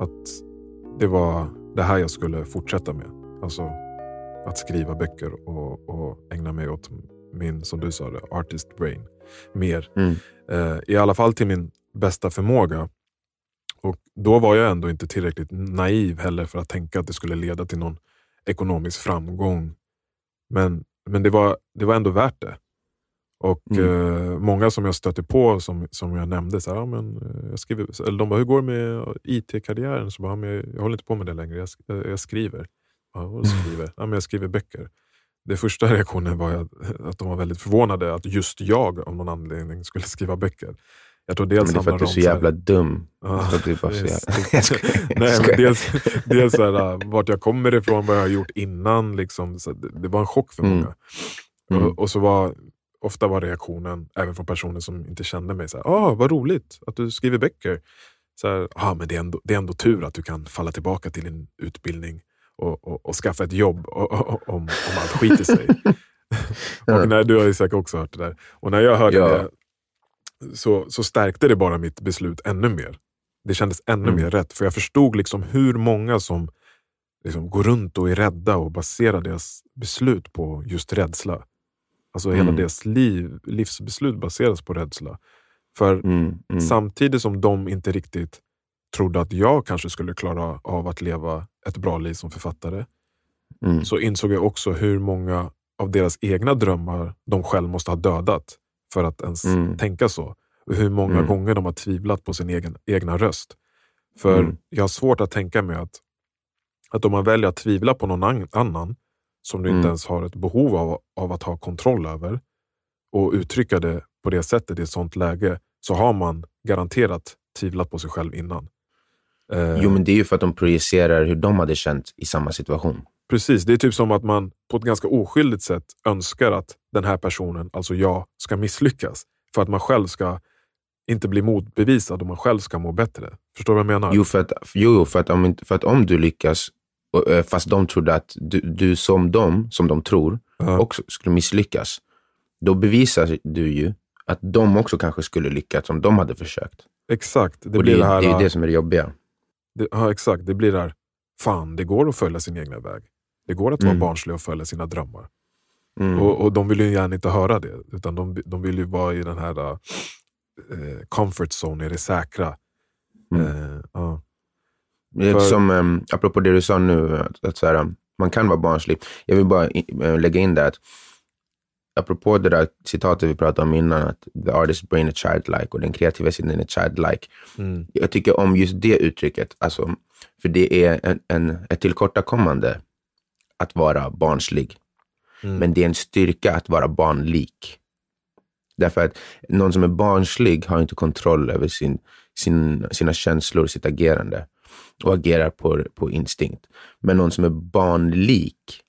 att det var det här jag skulle fortsätta med. Alltså att skriva böcker och, och ägna mig åt min, som du sa, det, artist brain mer. Mm. Eh, I alla fall till min bästa förmåga. Och Då var jag ändå inte tillräckligt naiv heller för att tänka att det skulle leda till någon ekonomisk framgång. Men, men det, var, det var ändå värt det. Och mm. eh, Många som jag stötte på, som, som jag nämnde, så här, ja, men, eh, jag skriver, eller de bara, hur går det med IT-karriären? Så bara, men jag, jag håller inte på med det längre, jag, jag skriver. Ja, vad skriver? Ja, men jag skriver böcker. Det första reaktionen var att de var väldigt förvånade att just jag av någon anledning skulle skriva böcker. Jag tror dels men det är för att du är så jävla dum. Ah, du bara så Nej, men dels dels så här, vart jag kommer ifrån, vad jag har gjort innan. Liksom, det, det var en chock för mm. många. Mm. Och, och, så var ofta var reaktionen, även från personer som inte kände mig, så här, ah, vad roligt att du skriver böcker. Så här, ah, men det, är ändå, det är ändå tur att du kan falla tillbaka till din utbildning och, och, och skaffa ett jobb och, och, om, om allt skiter sig. och när, du har ju säkert också hört det där. Och när jag hörde ja. det så, så stärkte det bara mitt beslut ännu mer. Det kändes ännu mm. mer rätt, för jag förstod liksom hur många som liksom går runt och är rädda och baserar deras beslut på just rädsla. Alltså mm. hela deras liv, livsbeslut baseras på rädsla. För mm. Mm. samtidigt som de inte riktigt trodde att jag kanske skulle klara av att leva ett bra liv som författare, mm. så insåg jag också hur många av deras egna drömmar de själv måste ha dödat för att ens mm. tänka så. Och hur många mm. gånger de har tvivlat på sin egen, egna röst. För jag har svårt att tänka mig att, att om man väljer att tvivla på någon annan som du inte mm. ens har ett behov av, av att ha kontroll över och uttrycka det på det sättet i ett sånt läge, så har man garanterat tvivlat på sig själv innan. Eh, jo, men det är ju för att de projicerar hur de hade känt i samma situation. Precis, det är typ som att man på ett ganska oskyldigt sätt önskar att den här personen, alltså jag, ska misslyckas. För att man själv ska inte bli motbevisad och man själv ska må bättre. Förstår du vad jag menar? Jo, för att, jo, för att, om, för att om du lyckas fast de trodde att du, du som de, som de tror, uh. också skulle misslyckas. Då bevisar du ju att de också kanske skulle lyckas om de hade försökt. Exakt. Det, blir det, det, här, det är det som är det jobbiga. Det, ja, exakt. Det blir där, fan, det går att följa sin egna väg. Det går att vara mm. barnslig och följa sina drömmar. Mm. Och, och, de vill ju gärna inte höra det, utan de, de vill ju vara i den här uh, comfort zone, i det säkra. Mm. Uh, uh. För... Som, um, apropå det du sa nu, att, att så här, man kan vara barnslig. Jag vill bara in, uh, lägga in det att apropå det där citatet vi pratade om innan, att the artist brain is childlike och den kreativa sidan är childlike. Mm. Jag tycker om just det uttrycket, alltså, för det är en, en, ett tillkortakommande att vara barnslig. Mm. Men det är en styrka att vara barnlik. Därför att någon som är barnslig har inte kontroll över sin, sin, sina känslor och sitt agerande och agerar på, på instinkt. Men någon som är barnlik,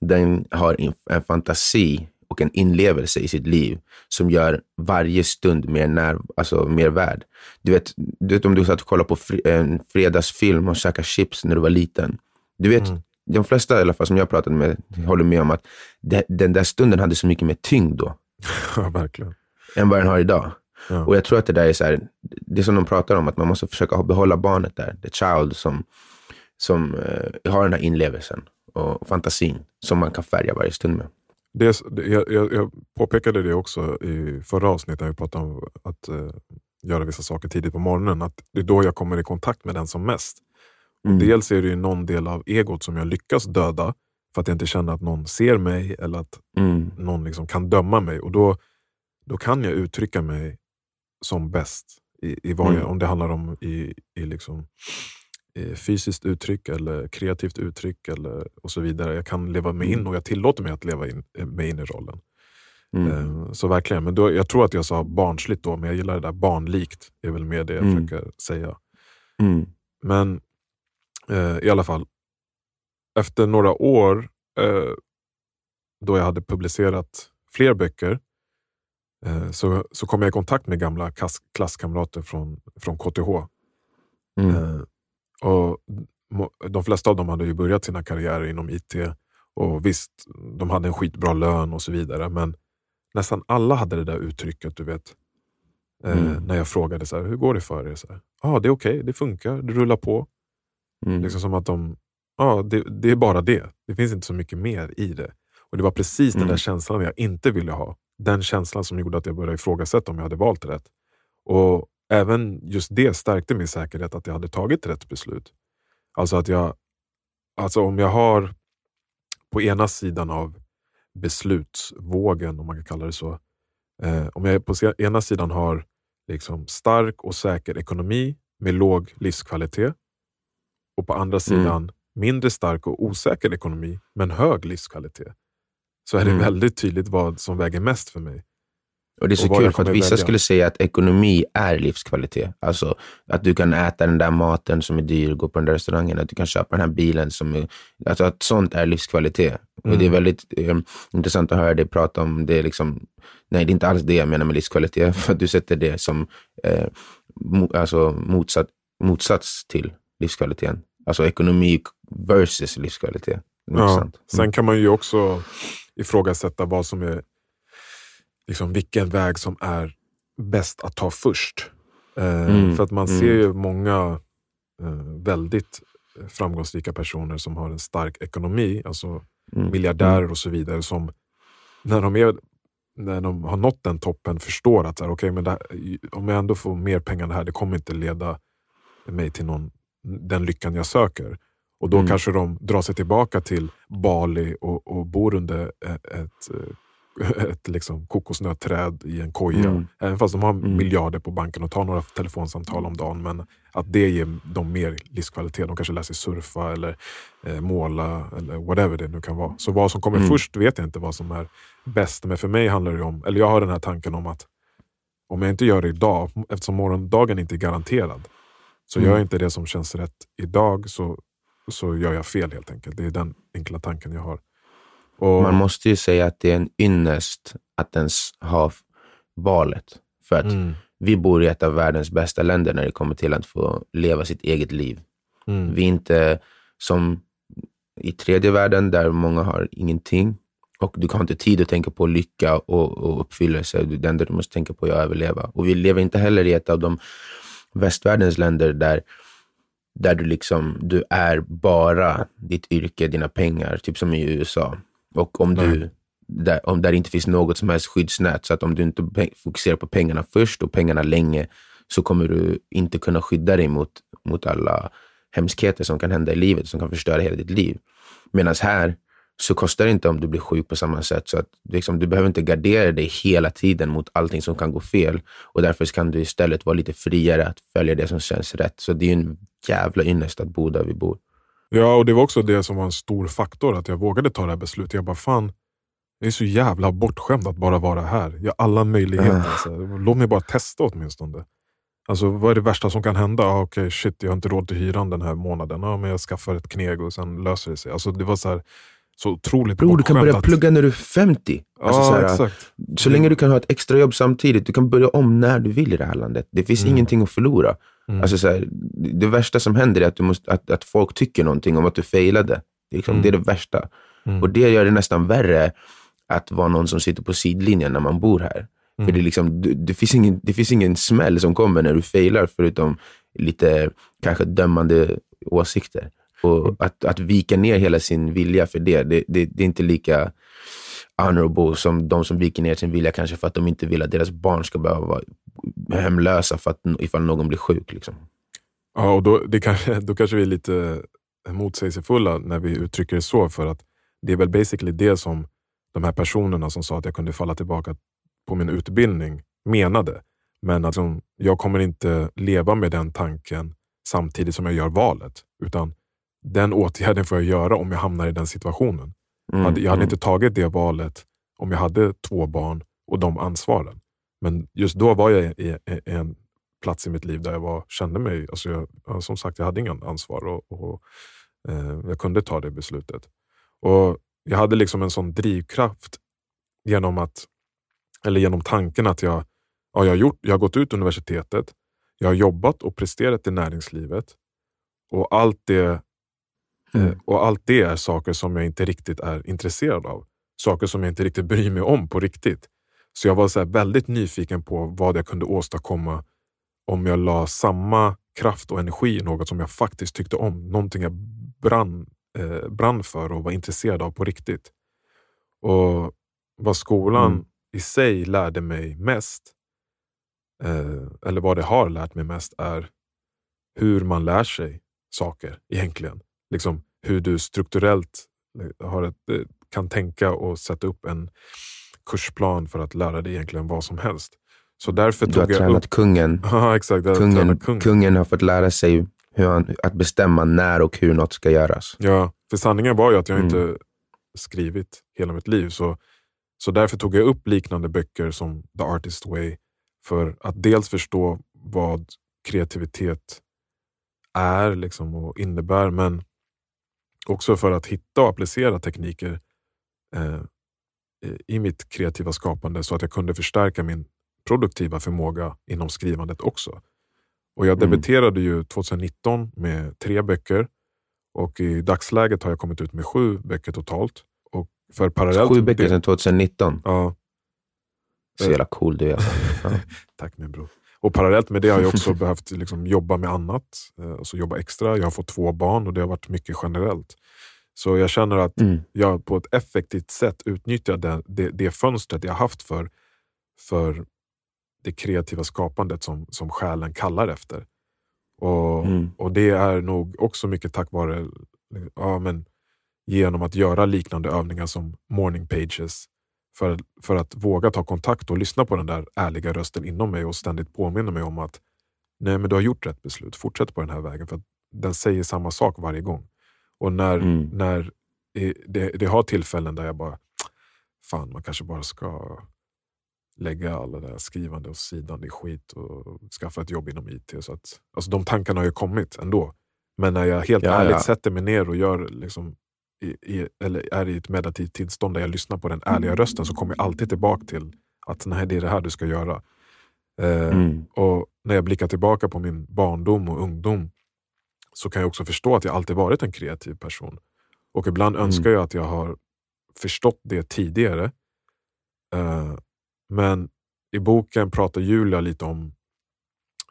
den har en fantasi och en inlevelse i sitt liv som gör varje stund mer, när, alltså mer värd. Du vet, du vet om du satt och kollade på en fredagsfilm och käkade chips när du var liten. Du vet, mm. de flesta i alla fall som jag pratade med håller med om att det, den där stunden hade så mycket mer tyngd då. Ja, verkligen. Än vad den har idag. Ja. Och jag tror att det där är så här, det som de pratar om, att man måste försöka behålla barnet där, the child som, som uh, har den här inlevelsen och fantasin som man kan färga varje stund med. Det, jag, jag, jag påpekade det också i förra avsnittet när vi pratade om att uh, göra vissa saker tidigt på morgonen, att det är då jag kommer i kontakt med den som mest. Mm. Dels är det ju någon del av egot som jag lyckas döda för att jag inte känner att någon ser mig eller att mm. någon liksom kan döma mig. Och då, då kan jag uttrycka mig som bäst. I, i vad mm. om det handlar om i, i liksom, i fysiskt uttryck eller kreativt uttryck eller, och så vidare. Jag kan leva mig in mm. och jag tillåter mig att leva in, mig in i rollen. Mm. Eh, så verkligen. Men då, jag tror att jag sa barnsligt då, men jag gillar det där barnlikt. Är väl mer det jag mm. försöker säga. Mm. Men eh, i alla fall, efter några år eh, då jag hade publicerat fler böcker så, så kom jag i kontakt med gamla klass, klasskamrater från, från KTH. Mm. Eh, och De flesta av dem hade ju börjat sina karriärer inom IT och visst, de hade en skitbra lön och så vidare. Men nästan alla hade det där uttrycket, du vet. Eh, mm. När jag frågade så här, hur går det för er? Ja, ah, det är okej, okay, det funkar, det rullar på. Mm. Liksom som att de, ja, det, det, är bara det. Det finns inte så mycket mer i det. Och Det var precis mm. den där känslan jag inte ville ha. Den känslan som gjorde att jag började ifrågasätta om jag hade valt rätt. Och Även just det stärkte min säkerhet att jag hade tagit rätt beslut. Alltså att jag, alltså om jag har på ena sidan av beslutsvågen, om man kan kalla det så. Eh, om jag på ena sidan har liksom stark och säker ekonomi med låg livskvalitet och på andra mm. sidan mm. mindre stark och osäker ekonomi men hög livskvalitet. Så är det mm. väldigt tydligt vad som väger mest för mig. Och Det är så kul för att vissa välja. skulle säga att ekonomi är livskvalitet. Alltså att du kan äta den där maten som är dyr, gå på den där restaurangen, att du kan köpa den här bilen. som är, Alltså att sånt är livskvalitet. Mm. Och Det är mm. väldigt eh, intressant att höra dig prata om det. Liksom, nej, det är inte alls det jag menar med livskvalitet. För att du sätter det som eh, mo, alltså motsatt, motsats till livskvaliteten. Alltså ekonomi versus livskvalitet. Ja. Mm. Sen kan man ju också ifrågasätta vad som är liksom, vilken väg som är bäst att ta först. Eh, mm. För att man mm. ser ju många eh, väldigt framgångsrika personer som har en stark ekonomi, alltså mm. miljardärer och så vidare, som när de, är, när de har nått den toppen förstår att så här, okay, men här, om jag ändå får mer pengar än det här, det kommer inte leda mig till någon, den lyckan jag söker. Och då mm. kanske de drar sig tillbaka till Bali och, och bor under ett, ett liksom kokosnötträd i en koja. Mm. Även fast de har mm. miljarder på banken och tar några telefonsamtal om dagen. Men att det ger dem mer livskvalitet. De kanske lär sig surfa eller eh, måla eller whatever det nu kan vara. Så vad som kommer mm. först vet jag inte vad som är bäst. Men för mig handlar det om, eller jag har den här tanken om att om jag inte gör det idag, eftersom morgondagen inte är garanterad, så mm. gör jag inte det som känns rätt idag så, så gör jag fel helt enkelt. Det är den enkla tanken jag har. Och... Man måste ju säga att det är en ynnest att ens ha valet. För att mm. vi bor i ett av världens bästa länder när det kommer till att få leva sitt eget liv. Mm. Vi är inte som i tredje världen där många har ingenting och du har inte tid att tänka på lycka och, och uppfyllelse. Det enda du måste tänka på är att överleva. Och vi lever inte heller i ett av de västvärldens länder där, där du, liksom, du är bara ditt yrke, dina pengar, typ som i USA. Och om du, där, om där inte finns något som helst skyddsnät, så att om du inte fokuserar på pengarna först och pengarna länge, så kommer du inte kunna skydda dig mot, mot alla hemskheter som kan hända i livet, som kan förstöra hela ditt liv. Medan här så kostar det inte om du blir sjuk på samma sätt. Så att liksom, du behöver inte gardera dig hela tiden mot allting som kan gå fel. Och därför kan du istället vara lite friare att följa det som känns rätt. Så det är en jävla ynnest att bo där vi bor. Ja, och det var också det som var en stor faktor, att jag vågade ta det här beslutet. Jag bara, fan, jag är så jävla bortskämd att bara vara här. Jag har alla möjligheter. Uh. Alltså. Låt mig bara testa åtminstone. Alltså, vad är det värsta som kan hända? Ah, Okej, okay, shit, jag har inte råd till hyran den här månaden. Ah, men jag skaffar ett kneg och sen löser det sig. Alltså, det var så här, så otroligt Bror, du kan börja att... plugga när du är 50. Alltså, ja, så, här, exakt. så länge du kan ha ett extrajobb samtidigt. Du kan börja om när du vill i det här landet. Det finns mm. ingenting att förlora. Mm. Alltså, så här, det värsta som händer är att, du måste, att, att folk tycker någonting om att du failade. Det är, liksom, mm. det, är det värsta. Mm. Och det gör det nästan värre att vara någon som sitter på sidlinjen när man bor här. För det, är liksom, det, det, finns ingen, det finns ingen smäll som kommer när du failar, förutom lite kanske dömande åsikter. Och att, att vika ner hela sin vilja för det, det, det, det är inte lika honorable som de som viker ner sin vilja kanske för att de inte vill att deras barn ska behöva vara hemlösa för att, ifall någon blir sjuk. Liksom. Ja, och då, det kanske, då kanske vi är lite motsägelsefulla när vi uttrycker det så, för att det är väl basically det som de här personerna som sa att jag kunde falla tillbaka på min utbildning menade. Men alltså, jag kommer inte leva med den tanken samtidigt som jag gör valet. Utan den åtgärden får jag göra om jag hamnar i den situationen. Mm, jag hade mm. inte tagit det valet om jag hade två barn och de ansvaren. Men just då var jag i, en plats i mitt liv där jag var, kände mig... Alltså jag, som sagt, jag hade ingen ansvar och, och eh, jag kunde ta det beslutet. Och Jag hade liksom en sån drivkraft genom, att, eller genom tanken att jag, ja, jag, har gjort, jag har gått ut universitetet, jag har jobbat och presterat i näringslivet och allt det Mm. Eh, och allt det är saker som jag inte riktigt är intresserad av. Saker som jag inte riktigt bryr mig om på riktigt. Så jag var så väldigt nyfiken på vad jag kunde åstadkomma om jag la samma kraft och energi i något som jag faktiskt tyckte om. Någonting jag brann, eh, brann för och var intresserad av på riktigt. Och vad skolan mm. i sig lärde mig mest, eh, eller vad det har lärt mig mest, är hur man lär sig saker egentligen. Liksom hur du strukturellt eh, har ett, eh, kan tänka och sätta upp en kursplan för att lära dig egentligen vad som helst. Så därför du har jag tränat upp... kungen. Ja, exakt. Kungen, kungen. kungen har fått lära sig hur han, att bestämma när och hur något ska göras. Ja, för sanningen var ju att jag mm. inte skrivit hela mitt liv. Så, så därför tog jag upp liknande böcker som The Artist Way för att dels förstå vad kreativitet är liksom och innebär, men också för att hitta och applicera tekniker eh, i mitt kreativa skapande så att jag kunde förstärka min produktiva förmåga inom skrivandet också. Och Jag mm. debuterade ju 2019 med tre böcker och i dagsläget har jag kommit ut med sju böcker totalt. Och för parallellt sju böcker sedan 2019? Ja. Så jävla cool du är. Ja. Tack min bror. Och parallellt med det har jag också behövt liksom jobba med annat, eh, alltså jobba extra. Jag har fått två barn och det har varit mycket generellt. Så jag känner att mm. jag på ett effektivt sätt utnyttjar det, det, det fönstret jag haft för, för det kreativa skapandet som, som själen kallar efter. Och, mm. och Det är nog också mycket tack vare ja, men, genom att göra liknande övningar som morning pages för, för att våga ta kontakt och lyssna på den där ärliga rösten inom mig och ständigt påminna mig om att nej, men du har gjort rätt beslut. Fortsätt på den här vägen. För den säger samma sak varje gång. Och när, mm. när det, det, har tillfällen där jag bara, fan man kanske bara ska lägga alla det där skrivande åt sidan, det är skit och skaffa ett jobb inom IT. Så att, alltså de tankarna har ju kommit ändå. Men när jag helt ja, ärligt ja. sätter mig ner och gör liksom i, i, eller är i ett meditativt tillstånd där jag lyssnar på den ärliga mm. rösten så kommer jag alltid tillbaka till att nej, det är det här du ska göra. Eh, mm. Och När jag blickar tillbaka på min barndom och ungdom så kan jag också förstå att jag alltid varit en kreativ person. Och ibland mm. önskar jag att jag har förstått det tidigare. Eh, men i boken pratar Julia lite om,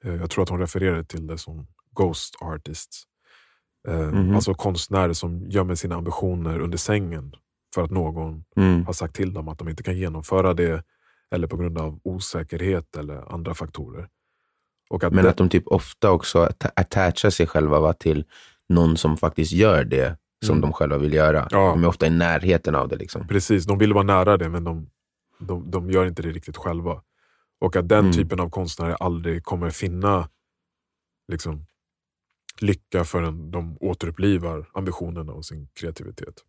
eh, jag tror att hon refererade till det som Ghost Artists. Mm. Alltså konstnärer som gömmer sina ambitioner under sängen för att någon mm. har sagt till dem att de inte kan genomföra det eller på grund av osäkerhet eller andra faktorer. Att Men att de typ ofta också attachar sig själva till någon som faktiskt gör det som mm. de själva vill göra. Ja. De är ofta i närheten av det. Liksom. Precis, de vill vara nära det men de, de, de gör inte det riktigt själva. Och att den mm. typen av konstnärer aldrig kommer finna liksom, lycka förrän de återupplivar ambitionerna och sin kreativitet.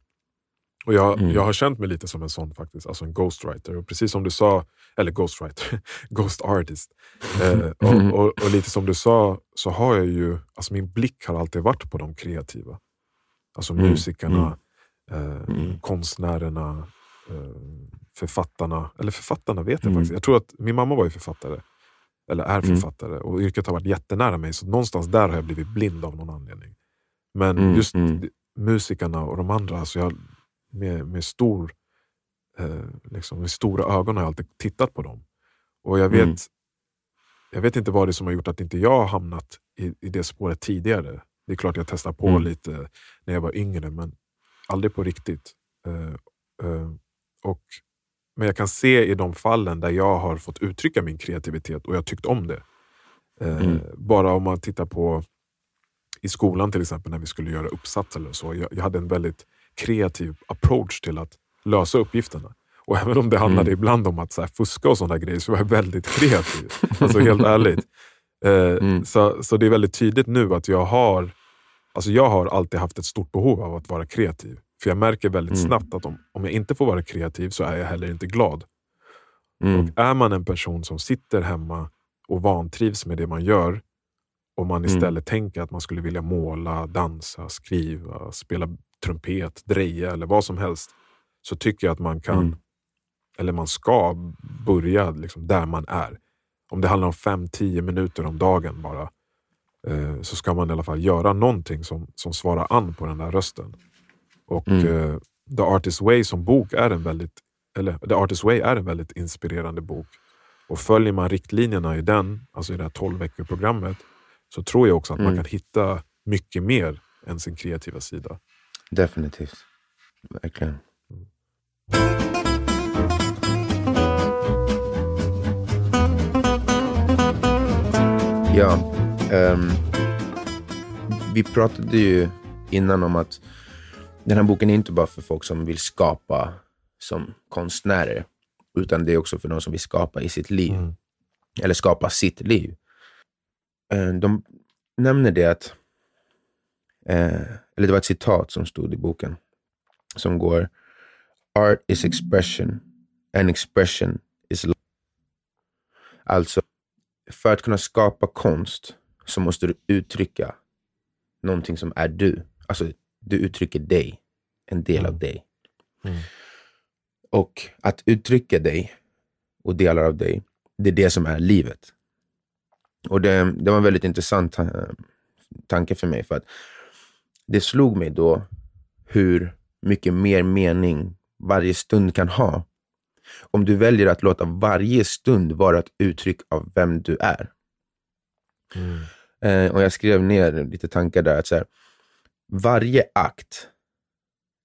Och jag, mm. jag har känt mig lite som en sån faktiskt, alltså en ghostwriter. Och precis som du sa, eller ghostwriter, ghost artist. Eh, och, och, och, lite som du sa, så har jag ju, alltså min blick har alltid varit på de kreativa. Alltså mm. musikerna, mm. Eh, mm. konstnärerna, eh, författarna. Eller författarna vet jag mm. faktiskt. Jag tror att min mamma var ju författare eller är mm. författare. Mm. Och yrket har varit jättenära mig, så någonstans där har jag blivit blind av någon anledning. Men mm. just mm. musikerna och de andra, alltså jag, med, med, stor, eh, liksom, med stora ögon har jag alltid tittat på dem. Och jag vet, Mm. jag vet inte vad det är som har gjort att inte jag har hamnat i, i det spåret tidigare. Det är klart jag testade på Mm. lite när jag var yngre, men aldrig på riktigt. Eh, eh, och, men jag kan se i de fallen där jag har fått uttrycka min kreativitet och jag tyckt om det. Eh, Mm. Bara om man tittar på i skolan till exempel när vi skulle göra uppsats eller så. Jag, jag hade en väldigt kreativ approach till att lösa uppgifterna. Och även om det handlade Mm. ibland om att så här, fuska och sådana grejer så var jag väldigt kreativ. Alltså helt ärligt. Eh, Mm. så, så det är väldigt tydligt nu att jag har, alltså jag har alltid haft ett stort behov av att vara kreativ. För jag märker väldigt Mm. snabbt att om, om jag inte får vara kreativ så är jag heller inte glad. Mm. Och är man en person som sitter hemma och vantrivs med det man gör och man Mm. istället tänker att man skulle vilja måla, dansa, skriva, spela trumpet, dreja eller vad som helst. Så tycker jag att man kan, Mm. eller man ska börja liksom där man är. Om det handlar om 5-10 minuter om dagen bara, eh, så ska man i alla fall göra någonting som, som svarar an på den där rösten. Och Mm. eh, The Artist Way som bok är en väldigt, eller The Artist Way är en väldigt inspirerande bok. Och följer man riktlinjerna i den, alltså i det här 12 veckor programmet, så tror jag också att man Mm. kan hitta mycket mer än sin kreativa sida. Definitivt. Verkligen. Ja, ehm, vi pratade ju innan om att den här boken är inte bara för folk som vill skapa som konstnärer, utan det är också för de som vill skapa i sitt liv, Mm. eller skapa sitt liv. Eh, De nämner det att, eh, eller det var ett citat som stod i boken, som går Art is expression and expression is life. Alltså, för att kunna skapa konst så måste du uttrycka någonting som är du. Alltså, du uttrycker dig, en del av Mm. dig. Mm. Och att uttrycka dig och delar av dig, det är det som är livet. Och det, det var en väldigt intressant eh, tanke för mig, för att det slog mig då hur mycket mer mening varje stund kan ha om du väljer att låta varje stund vara ett uttryck av vem du är. Mm. Eh, och jag skrev ner lite tankar där. Att så här, varje akt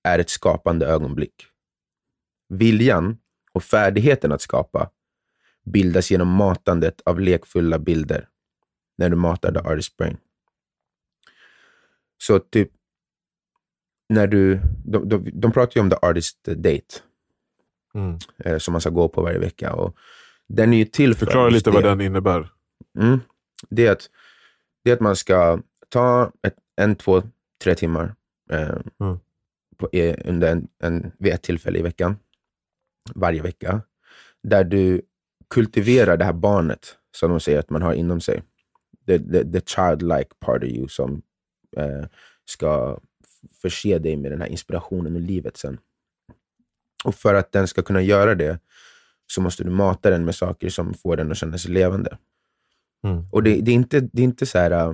är ett skapande ögonblick. Viljan och färdigheten att skapa bildas genom matandet av lekfulla bilder när du matar the artist brain. Så typ, när du, de, de, de pratar ju om the artist date Mm. eh, som man ska gå på varje vecka. Och den är ju till för Förklara lite vad det. den innebär. Mm. Det, är att, det är att man ska ta ett, en, två, tre timmar eh, Mm. på, eh, under en, en, vid ett tillfälle i veckan, varje vecka, där du kultiverar det här barnet som de säger att man har inom sig. The, the, the childlike part of you som eh, ska förse dig med den här inspirationen i livet sen. Och för att den ska kunna göra det så måste du mata den med saker som får den att känna sig levande. Mm. Och det, det är inte, det är inte så här äh,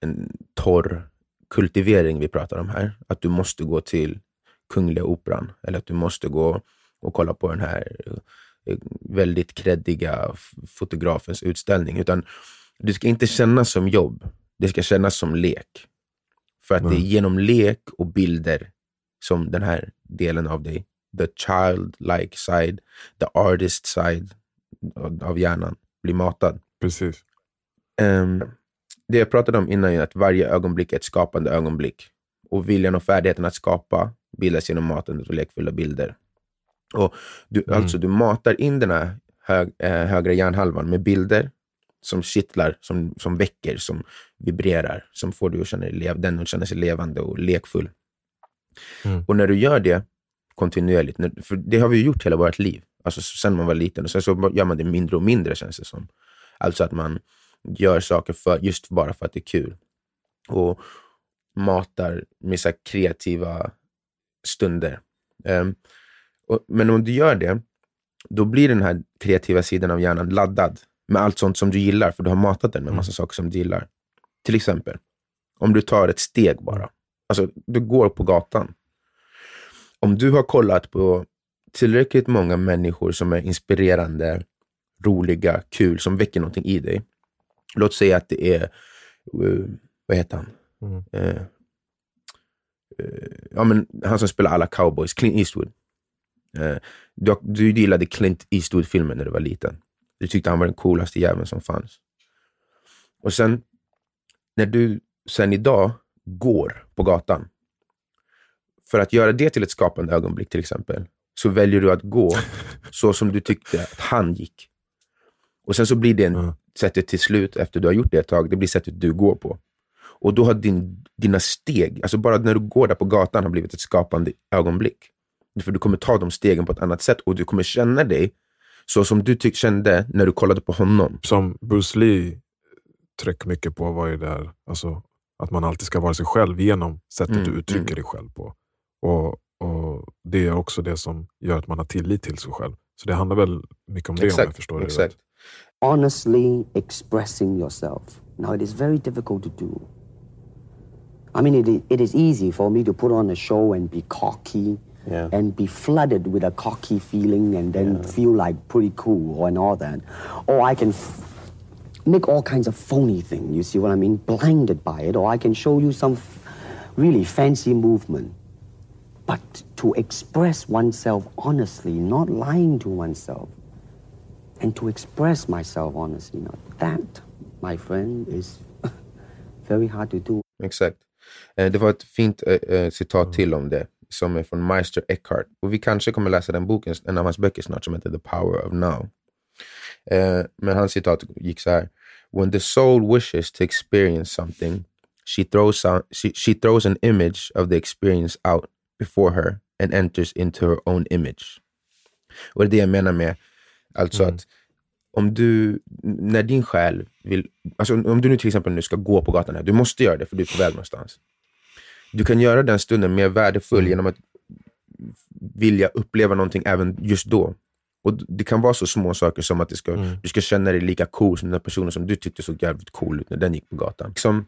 en torr kultivering vi pratar om här. Att du måste gå till Kungliga Operan eller att du måste gå och kolla på den här eh, väldigt kreddiga fotografens utställning. Utan det ska inte kännas som jobb. Det ska kännas som lek. För att det är Nej. genom lek och bilder som den här delen av dig, the child-like side, the artist side av hjärnan, blir matad. Precis. Ehm, det jag pratade om innan är att varje ögonblick är ett skapande ögonblick. Och viljan och färdigheten att skapa bildas genom matandet och lekfulla bilder. Och du, Mm. Alltså, du matar in den här hög, eh, högra hjärnhalvan med bilder som kittlar, som, som väcker, som vibrerar, som får du att känna dig lev, den att känna sig levande och lekfull. Mm. Och när du gör det kontinuerligt, för det har vi gjort hela vårt liv, alltså sen man var liten, och sen så gör man det mindre och mindre känns det som. Alltså att man gör saker för, just bara för att det är kul. Och matar med så kreativa stunder. Ehm, och, men om du gör det, då blir den här kreativa sidan av hjärnan laddad med allt sånt som du gillar, för du har matat den med massa saker som du gillar. Till exempel, om du tar ett steg bara. Alltså, du går på gatan. Om du har kollat på tillräckligt många människor som är inspirerande, roliga, kul, som väcker någonting i dig. Låt säga att det är, uh, vad heter han? Mm. Eh, eh, ja, men han som spelar alla cowboys, Clint Eastwood. Eh, du, du gillade Clint Eastwood-filmen när du var liten. Du tyckte han var den coolaste jäveln som fanns. Och sen, när du sen idag går på gatan, för att göra det till ett skapande ögonblick till exempel, så väljer du att gå så som du tyckte att han gick. Och sen så blir det en, Mm. Sättet till slut, efter du har gjort det ett tag, det blir sättet du går på. Och då har din, dina steg, alltså bara när du går där på gatan har blivit ett skapande ögonblick. För du kommer ta de stegen på ett annat sätt och du kommer känna dig så som du tyck, kände när du kollade på honom. Som Bruce Lee trycker mycket på var ju där, alltså, att man alltid ska vara sig själv genom sättet Mm, du uttrycker mm. dig själv på. Och, och Det är också det som gör att man har tillit till sig själv. Så det handlar väl mycket om det om jag förstår det exakt. rätt. Honestly expressing yourself. Now, it is very difficult to do. I mean, it, it is easy for me to put on a show and be cocky Yeah. and be flooded with a cocky feeling and then feel like pretty cool and all that. Or I can f- make all kinds of phony thing, you see what I mean? Blinded by it. Or I can show you some f- really fancy movement. But to express oneself honestly, not lying to oneself, and to express myself honestly. Now, that, my friend, is very hard to do. Exakt. Eh, Det var ett fint eh, eh, citat till om det, som är från Meister Eckhart. Och vi kanske kommer läsa den boken, en av hans böcker snart, som heter The Power of Now. Men hans citat gick så här. When the soul wishes to experience something, she throws, out, she, she throws an image of the experience out before her and enters into her own image. Och det är det jag menar med, alltså att om du, när din själ vill, alltså om du nu till exempel nu ska gå på gatan här, du måste göra det för du är på väg någonstans. Du kan göra den stunden mer värdefull genom att vilja uppleva någonting även just då. Och Det kan vara så små saker som att det ska, du ska känna dig lika cool som den personen som du tyckte såg jävligt cool ut när den gick på gatan. Liksom,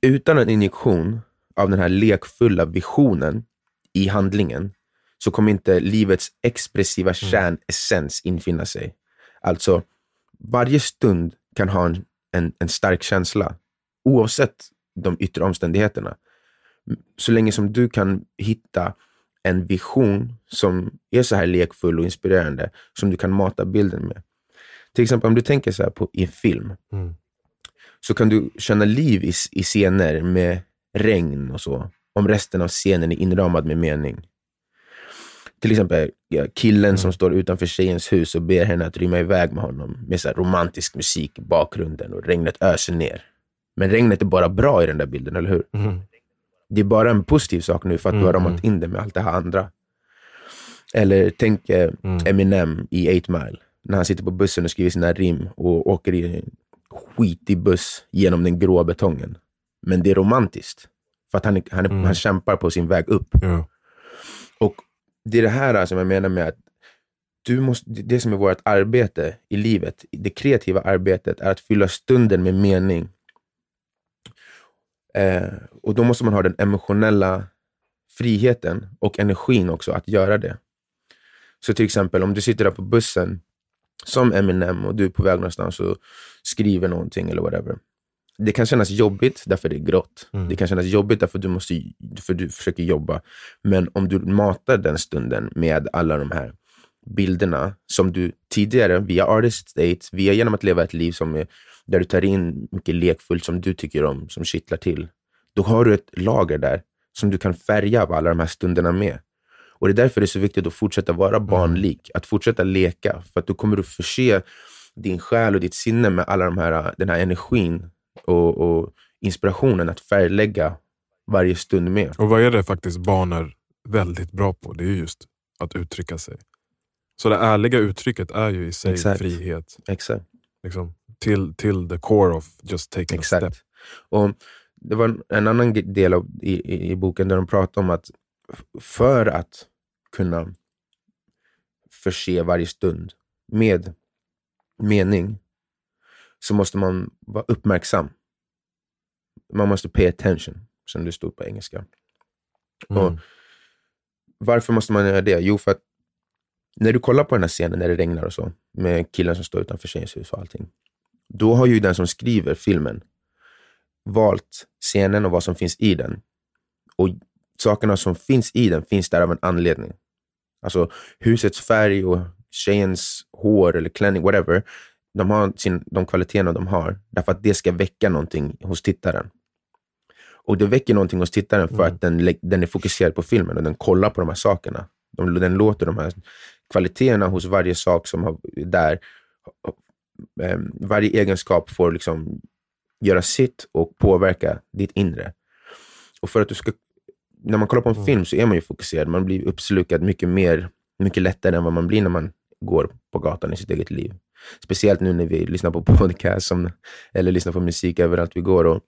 utan en injektion av den här lekfulla visionen i handlingen så kommer inte livets expressiva kärnessens infinna sig. Alltså, varje stund kan ha en, en, en stark känsla, oavsett de yttre omständigheterna. Så länge som du kan hitta en vision som är så här lekfull och inspirerande, som du kan mata bilden med. Till exempel om du tänker så här på i en film, Mm. så kan du känna liv i, i scener med regn och så, om resten av scenen är inramad med mening. Till exempel killen som står utanför tjejens hus och ber henne att rymma iväg med honom med så romantisk musik i bakgrunden och regnet öser ner. Men regnet är bara bra i den där bilden, eller hur? Mhm. Det är bara en positiv sak nu för att du har Mm, ramat in det med allt det här andra. Eller tänk eh, Mm. Eminem i 8 Mile. När han sitter på bussen och skriver sina rim och åker i en skitig buss genom den gråa betongen. Men det är romantiskt. För att han, han, Mm. han kämpar på sin väg upp. Ja. Och det är det här alltså, som jag menar med att du måste, det som är vårt arbete i livet, det kreativa arbetet, är att fylla stunden med mening. Eh, och då måste man ha den emotionella friheten och energin också att göra det. Så till exempel om du sitter där på bussen som Eminem och du är på väg någonstans och skriver någonting eller whatever. Det kan kännas jobbigt därför det är grått. Mm. Det kan kännas jobbigt därför du, måste, för du försöker jobba. Men om du matar den stunden med alla de här bilderna som du tidigare, via artist state, via genom att leva ett liv som är, där du tar in mycket lekfullt som du tycker om, som kittlar till. Då har du ett lager där som du kan färga av alla de här stunderna med. Och det är därför det är så viktigt att fortsätta vara barnlik, att fortsätta leka. För att då kommer du förse din själ och ditt sinne med alla de här, den här energin och, och inspirationen att färglägga varje stund med. Och vad är det faktiskt barn är väldigt bra på? Det är ju just att uttrycka sig. Så det ärliga uttrycket är ju i sig Exakt. frihet. Exakt. Liksom, till, till the core of just taking a step. Exakt. Och det var en, annan del av, i, i, i boken där de pratar om att för att kunna förse varje stund med mening så måste man vara uppmärksam. Man måste pay attention, som det stod på engelska. Mm. Och varför måste man göra det? Jo, för att när du kollar på den här scenen när det regnar och så, med killen som står utanför tjejens hus och allting. Då har ju den som skriver filmen valt scenen och vad som finns i den. Och sakerna som finns i den finns där av en anledning. Alltså husets färg och tjejens hår eller klänning, whatever. De har sin, de kvaliteterna de har därför att det ska väcka någonting hos tittaren. Och det väcker någonting hos tittaren för mm. att den, den är fokuserad på filmen och den kollar på de här sakerna. De, den låter de här kvaliteterna hos varje sak som har, där, eh, varje egenskap får liksom göra sitt och påverka ditt inre. Och för att du ska, när man kollar på en mm. film så är man ju fokuserad. Man blir uppslukad mycket mer, mycket lättare än vad man blir när man går på gatan i sitt eget liv. Speciellt nu när vi lyssnar på podcast som, eller lyssnar på musik överallt vi går och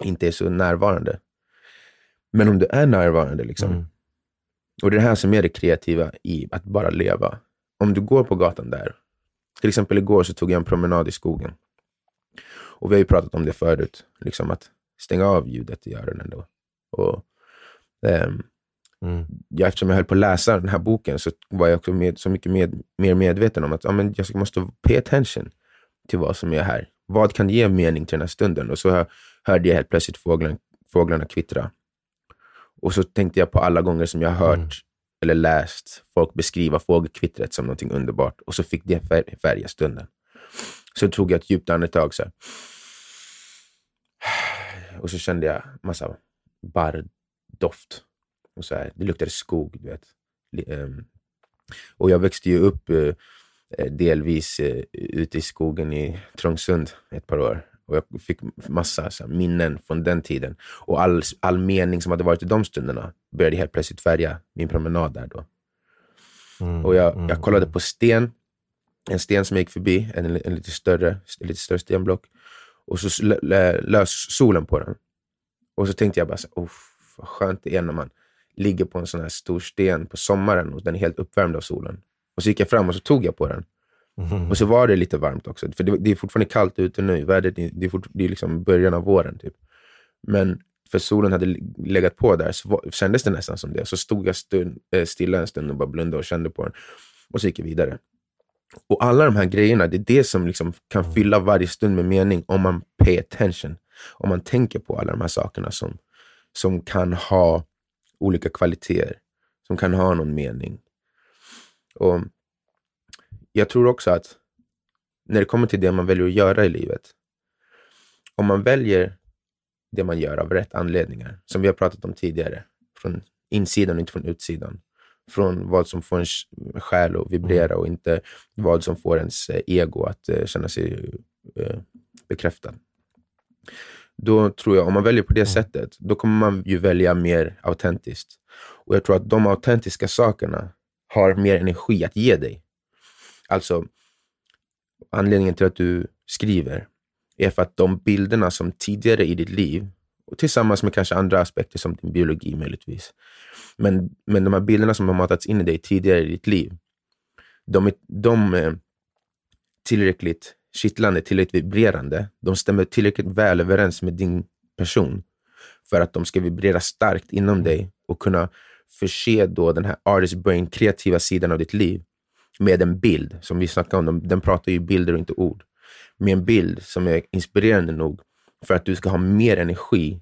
inte är så närvarande. Men om du är närvarande, liksom, mm. och det är det här som är det kreativa i att bara leva. Om du går på gatan där, till exempel igår så tog jag en promenad i skogen. Och vi har ju pratat om det förut, liksom att stänga av ljudet i öronen. Då. Och, um, mm. ja, eftersom jag höll på att läsa den här boken så var jag också med, så mycket med, mer medveten om att ja, men jag måste pay attention till vad som är här. Vad kan ge mening till den här stunden? Och så hörde jag helt plötsligt fåglarna, fåglarna kvittra. Och så tänkte jag på alla gånger som jag hört mm. eller läst folk beskriva fågelkvittret som någonting underbart. Och så fick det färga stunden. Så tog jag ett djupt andetag. Så Och så kände jag massa barrdoft. Och så här, det luktade skog, du vet. Ehm, och jag växte ju upp eh, eh, delvis eh, ute i skogen i Trångsund ett par år. Och jag fick massa här, minnen från den tiden. Och all, all mening som hade varit i de stunderna började helt plötsligt färga min promenad där då. Mm, och jag, mm, jag kollade på sten en sten som jag gick förbi, en, en lite, större, en lite större stenblock. Och så lös solen på den. Och så tänkte jag bara, så, oh, vad skönt det är när man ligger på en sån här stor sten på sommaren och den är helt uppvärmd av solen. Och så gick jag fram och så tog jag på den. Mm. Och så var det lite varmt också, för det, det är fortfarande kallt ute nu. Vädret, det är, fort, det är liksom början av våren. Typ. Men för solen hade legat på där så var, kändes det nästan som det. Så stod jag stund, äh, stilla en stund och bara blundade och kände på den. Och så gick jag vidare. Och alla de här grejerna, det är det som liksom kan mm. fylla varje stund med mening om man pay attention. Om man tänker på alla de här sakerna som, som kan ha olika kvaliteter, som kan ha någon mening. Och Jag tror också att när det kommer till det man väljer att göra i livet, om man väljer det man gör av rätt anledningar, som vi har pratat om tidigare, från insidan och inte från utsidan, från vad som får en själ att vibrera och inte vad som får ens eh, ego att eh, känna sig eh, bekräftad. Då tror jag, om man väljer på det mm. sättet, då kommer man ju välja mer autentiskt. Och jag tror att de autentiska sakerna har mer energi att ge dig. Alltså, anledningen till att du skriver är för att de bilderna som tidigare i ditt liv, och tillsammans med kanske andra aspekter som din biologi möjligtvis, men, men de här bilderna som har matats in i dig tidigare i ditt liv, de är, de är tillräckligt kittlande, tillräckligt vibrerande. De stämmer tillräckligt väl överens med din person för att de ska vibrera starkt inom dig och kunna förse då den här artist brain, kreativa sidan av ditt liv med en bild, som vi snackade om, den pratar ju bilder och inte ord, med en bild som är inspirerande nog för att du ska ha mer energi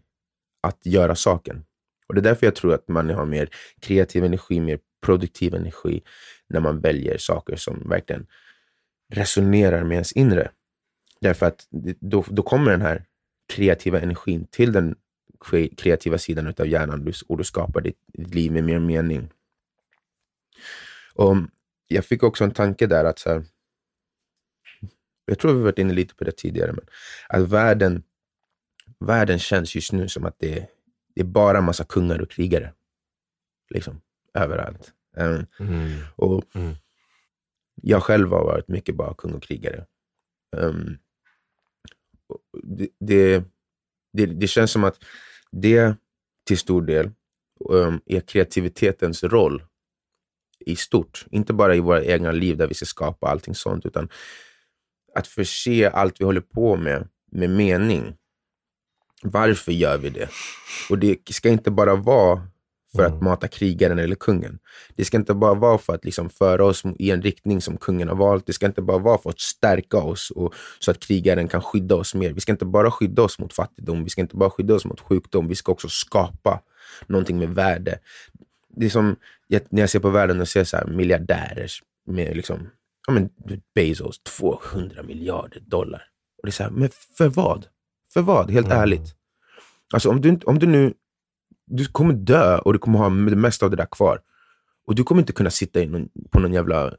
att göra saken. Och Det är därför jag tror att man har mer kreativ energi, mer produktiv energi när man väljer saker som verkligen resonerar med ens inre. Därför att då, då kommer den här kreativa energin till den kreativa sidan av hjärnan och du skapar ditt, ditt liv med mer mening. Och Jag fick också en tanke där att, så här, jag tror vi varit inne lite på det tidigare, men att världen, världen känns just nu som att det är det är bara massa kungar och krigare. Liksom, överallt. Um, mm. Och mm. Jag själv har varit mycket bara kung och krigare. Um, det, det, det, det, känns som att det till stor del um, är kreativitetens roll i stort. Inte bara i våra egna liv där vi ska skapa allting sånt, utan att förse allt vi håller på med med mening. Varför gör vi det? Och det ska inte bara vara för att mata krigaren eller kungen. Det ska inte bara vara för att liksom föra oss i en riktning som kungen har valt. Det ska inte bara vara för att stärka oss och, så att krigaren kan skydda oss mer. Vi ska inte bara skydda oss mot fattigdom, vi ska inte bara skydda oss mot sjukdom, vi ska också skapa någonting med värde. Det är som när jag ser på världen och ser så här miljardärer med liksom, ja men Bezos, 200 miljarder dollar. Och det är så här, men för vad? För vad? Helt mm. ärligt. Alltså om du, om du nu du kommer dö och du kommer ha det mesta av det där kvar. Och du kommer inte kunna sitta i någon, på någon jävla,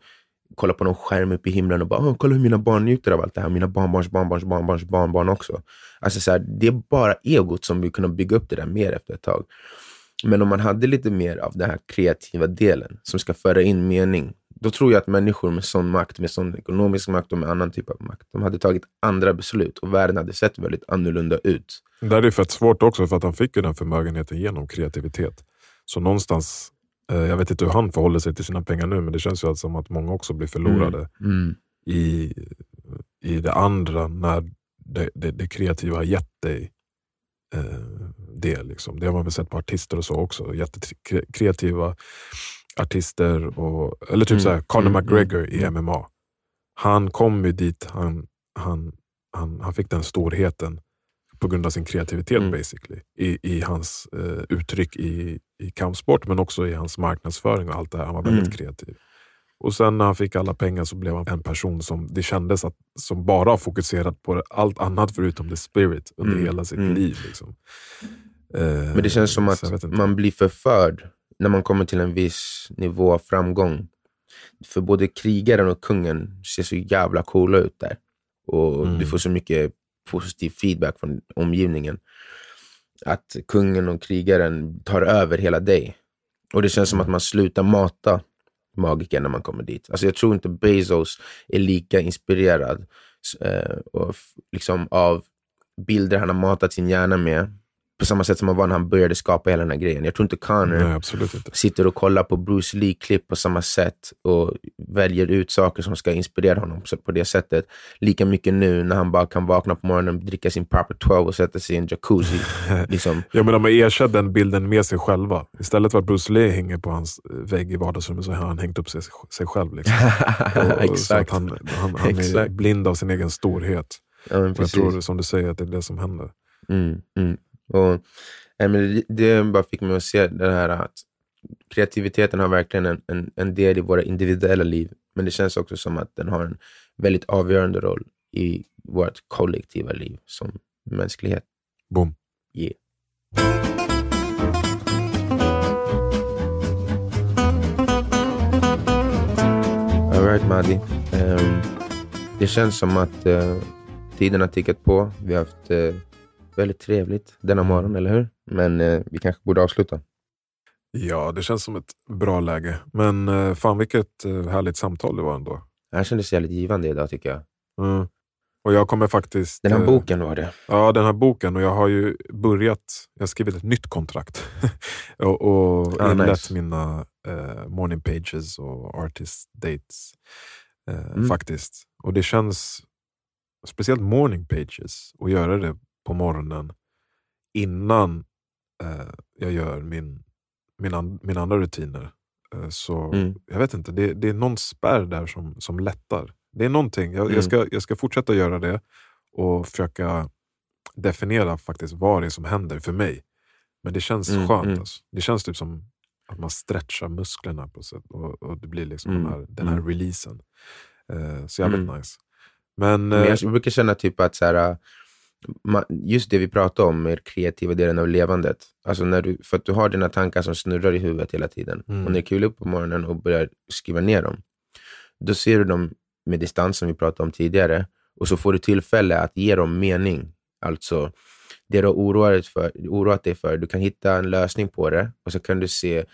kolla på någon skärm uppe i himlen och bara kolla hur mina barn njuter av allt det här. Mina barnbarns barnbarns barnbarns barnbarn också. Alltså så här, det är bara egot som vill kunna bygga upp det där mer efter ett tag. Men om man hade lite mer av den här kreativa delen som ska föra in mening, då tror jag att människor med sån makt, med sån ekonomisk makt och med annan typ av makt, de hade tagit andra beslut och världen hade sett väldigt annorlunda ut. Det är fett svårt också för att han fick ju den förmögenheten genom kreativitet. Så någonstans, eh, jag vet inte hur han förhåller sig till sina pengar nu, men det känns ju som att många också blir förlorade mm. Mm. I, i det andra när det, det, det kreativa har gett dig eh, det. Liksom. Det har man väl sett på artister och så också. Jättekreativa artister, och, eller typ mm. såhär, Conor mm, McGregor i MMA. Mm. Han kom ju dit, han, han, han, han fick den storheten på grund av sin kreativitet mm. basically. I, i hans uh, uttryck i, i kampsport, men också i hans marknadsföring och allt det här. Han var väldigt mm. kreativ. Och sen när han fick alla pengar så blev han en person som det kändes att, som bara har fokuserat på allt annat förutom the spirit under mm. hela sitt mm. liv. Liksom. Uh, men det känns som att man blir förförd när man kommer till en viss nivå av framgång. För både krigaren och kungen ser så jävla coola ut där. Och mm. Du får så mycket positiv feedback från omgivningen. Att kungen och krigaren tar över hela dig. Och det känns som att man slutar mata magiker när man kommer dit. Alltså jag tror inte Bezos är lika inspirerad eh, och liksom av bilder han har matat sin hjärna med på samma sätt som han var när han började skapa hela den här grejen. Jag tror inte Connor Nej, inte. sitter och kollar på Bruce Lee-klipp på samma sätt och väljer ut saker som ska inspirera honom på det sättet. Lika mycket nu när han bara kan vakna på morgonen, dricka sin Proper 12 och sätta sig i en jacuzzi. liksom. ja, men de har ersatt den bilden med sig själva. Istället för att Bruce Lee hänger på hans vägg i vardagsrummet så har han hängt upp sig, sig själv. Liksom. och, Exakt. han, han, han är blind av sin egen storhet. Ja, jag tror som du säger att det är det som händer. Mm, mm. Och, äh, men det, bara fick mig att se det här att kreativiteten har verkligen en, en, en, del i våra individuella liv, men det känns också som att den har en väldigt avgörande roll i vårt kollektiva liv som mänsklighet. Boom. Yeah. Alright Madi. Um, det känns som att uh, tiden har tickat på. Vi har haft uh, väldigt trevligt denna morgon, eller hur? Men eh, vi kanske borde avsluta. Ja, det känns som ett bra läge. Men eh, fan vilket eh, härligt samtal det var ändå. Det här kändes jävligt givande idag tycker jag. Mm. Och jag kommer faktiskt... Den här eh, boken var det? Ja, den här boken. Och jag har ju börjat... Jag har skrivit ett nytt kontrakt. och och ah, inlett nice. mina eh, morning pages och artist dates. Eh, mm. Faktiskt. Och det känns, speciellt morning pages, att göra det på morgonen innan eh, jag gör min, min mina andra rutiner. Eh, så mm. Jag vet inte, det, det, är någon spärr där som, som lättar. Det är någonting. Jag, mm. jag, ska, jag ska fortsätta göra det och försöka definiera faktiskt vad det är som händer för mig. Men det känns mm. skönt. Mm. Alltså. Det känns typ som att man stretchar musklerna på sätt och, och det blir liksom den mm, här, den här mm. releasen. Eh, så jävligt nice. Men, Men jag, jag brukar känna typ att så här, just det vi pratade om med kreativa delen av levandet. Alltså när du, för att du har dina tankar som snurrar i huvudet hela tiden. Mm. Och när du kliver upp på morgonen och börjar skriva ner dem, då ser du dem med distans som vi pratade om tidigare. Och så får du tillfälle att ge dem mening. Alltså, det du har oroat, för, oroat dig för, du kan hitta en lösning på det och så kan du se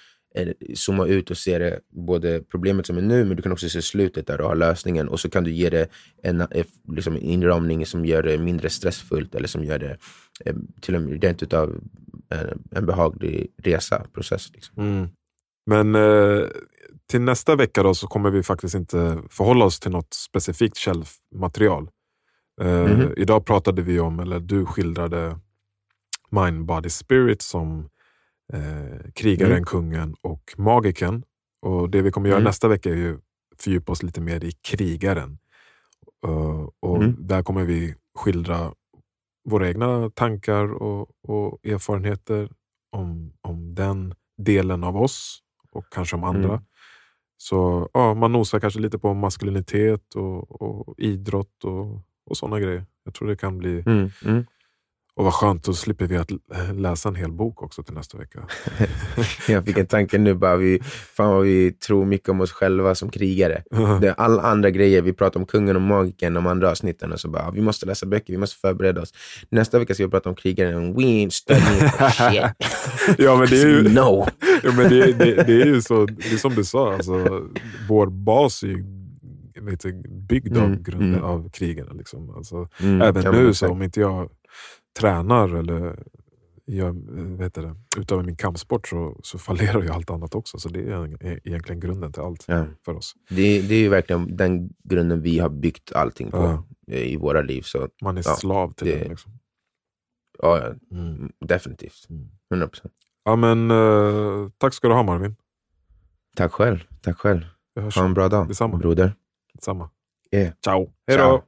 zooma ut och se det, både problemet som är nu, men du kan också se slutet där du har lösningen. Och så kan du ge det en liksom, inramning som gör det mindre stressfullt eller som gör det eh, till och med rent utav eh, en behaglig resa, process. Liksom. Mm. Men eh, till nästa vecka då så kommer vi faktiskt inte förhålla oss till något specifikt källmaterial. Eh, mm -hmm. Idag pratade vi om, eller du skildrade Mind, Body, Spirit som eh, krigaren, Mm. kungen och magiken. Och Det vi kommer göra Mm. nästa vecka är ju fördjupa oss lite mer i krigaren. Uh, och Mm. Där kommer vi skildra våra egna tankar och, och erfarenheter om, om den delen av oss och kanske om andra. Mm. Så ja, man nosar kanske lite på maskulinitet och, och idrott och, och sådana grejer. Jag tror det kan bli... Och vad skönt, då slipper vi att l- läsa en hel bok också till nästa vecka. Jag fick en tanke nu, bara vi, fan vad vi tror mycket om oss själva som krigare. Det är alla andra grejer, vi pratar om kungen och magiken, de andra avsnitten, och så bara, vi måste läsa böcker, vi måste förbereda oss. Nästa vecka ska vi prata om krigaren, we ain't studying shit. ja, men det är ju, No! ja, men det, det, det är ju så, det är som du sa, alltså, vår bas är ju du, byggd av, Mm, grunden, mm. av krigarna. Liksom. Alltså, Mm, Även nu, så om inte jag tränar eller jag, vet det, utövar min kampsport så, så fallerar ju allt annat också. Så det är är egentligen grunden till allt Ja. för oss. Det, det är ju verkligen den grunden vi har byggt allting på Ja. i våra liv. Så Man är Ja, slav till det- det. Liksom. ja, ja, Mm. definitivt. Mm. 100%. Ja, men, eh, tack ska du ha Marvin. Tack själv. Tack själv. Ha en bra dag, Detsamma. broder. Detsamma. Yeah. Ciao. Hej då! Ciao.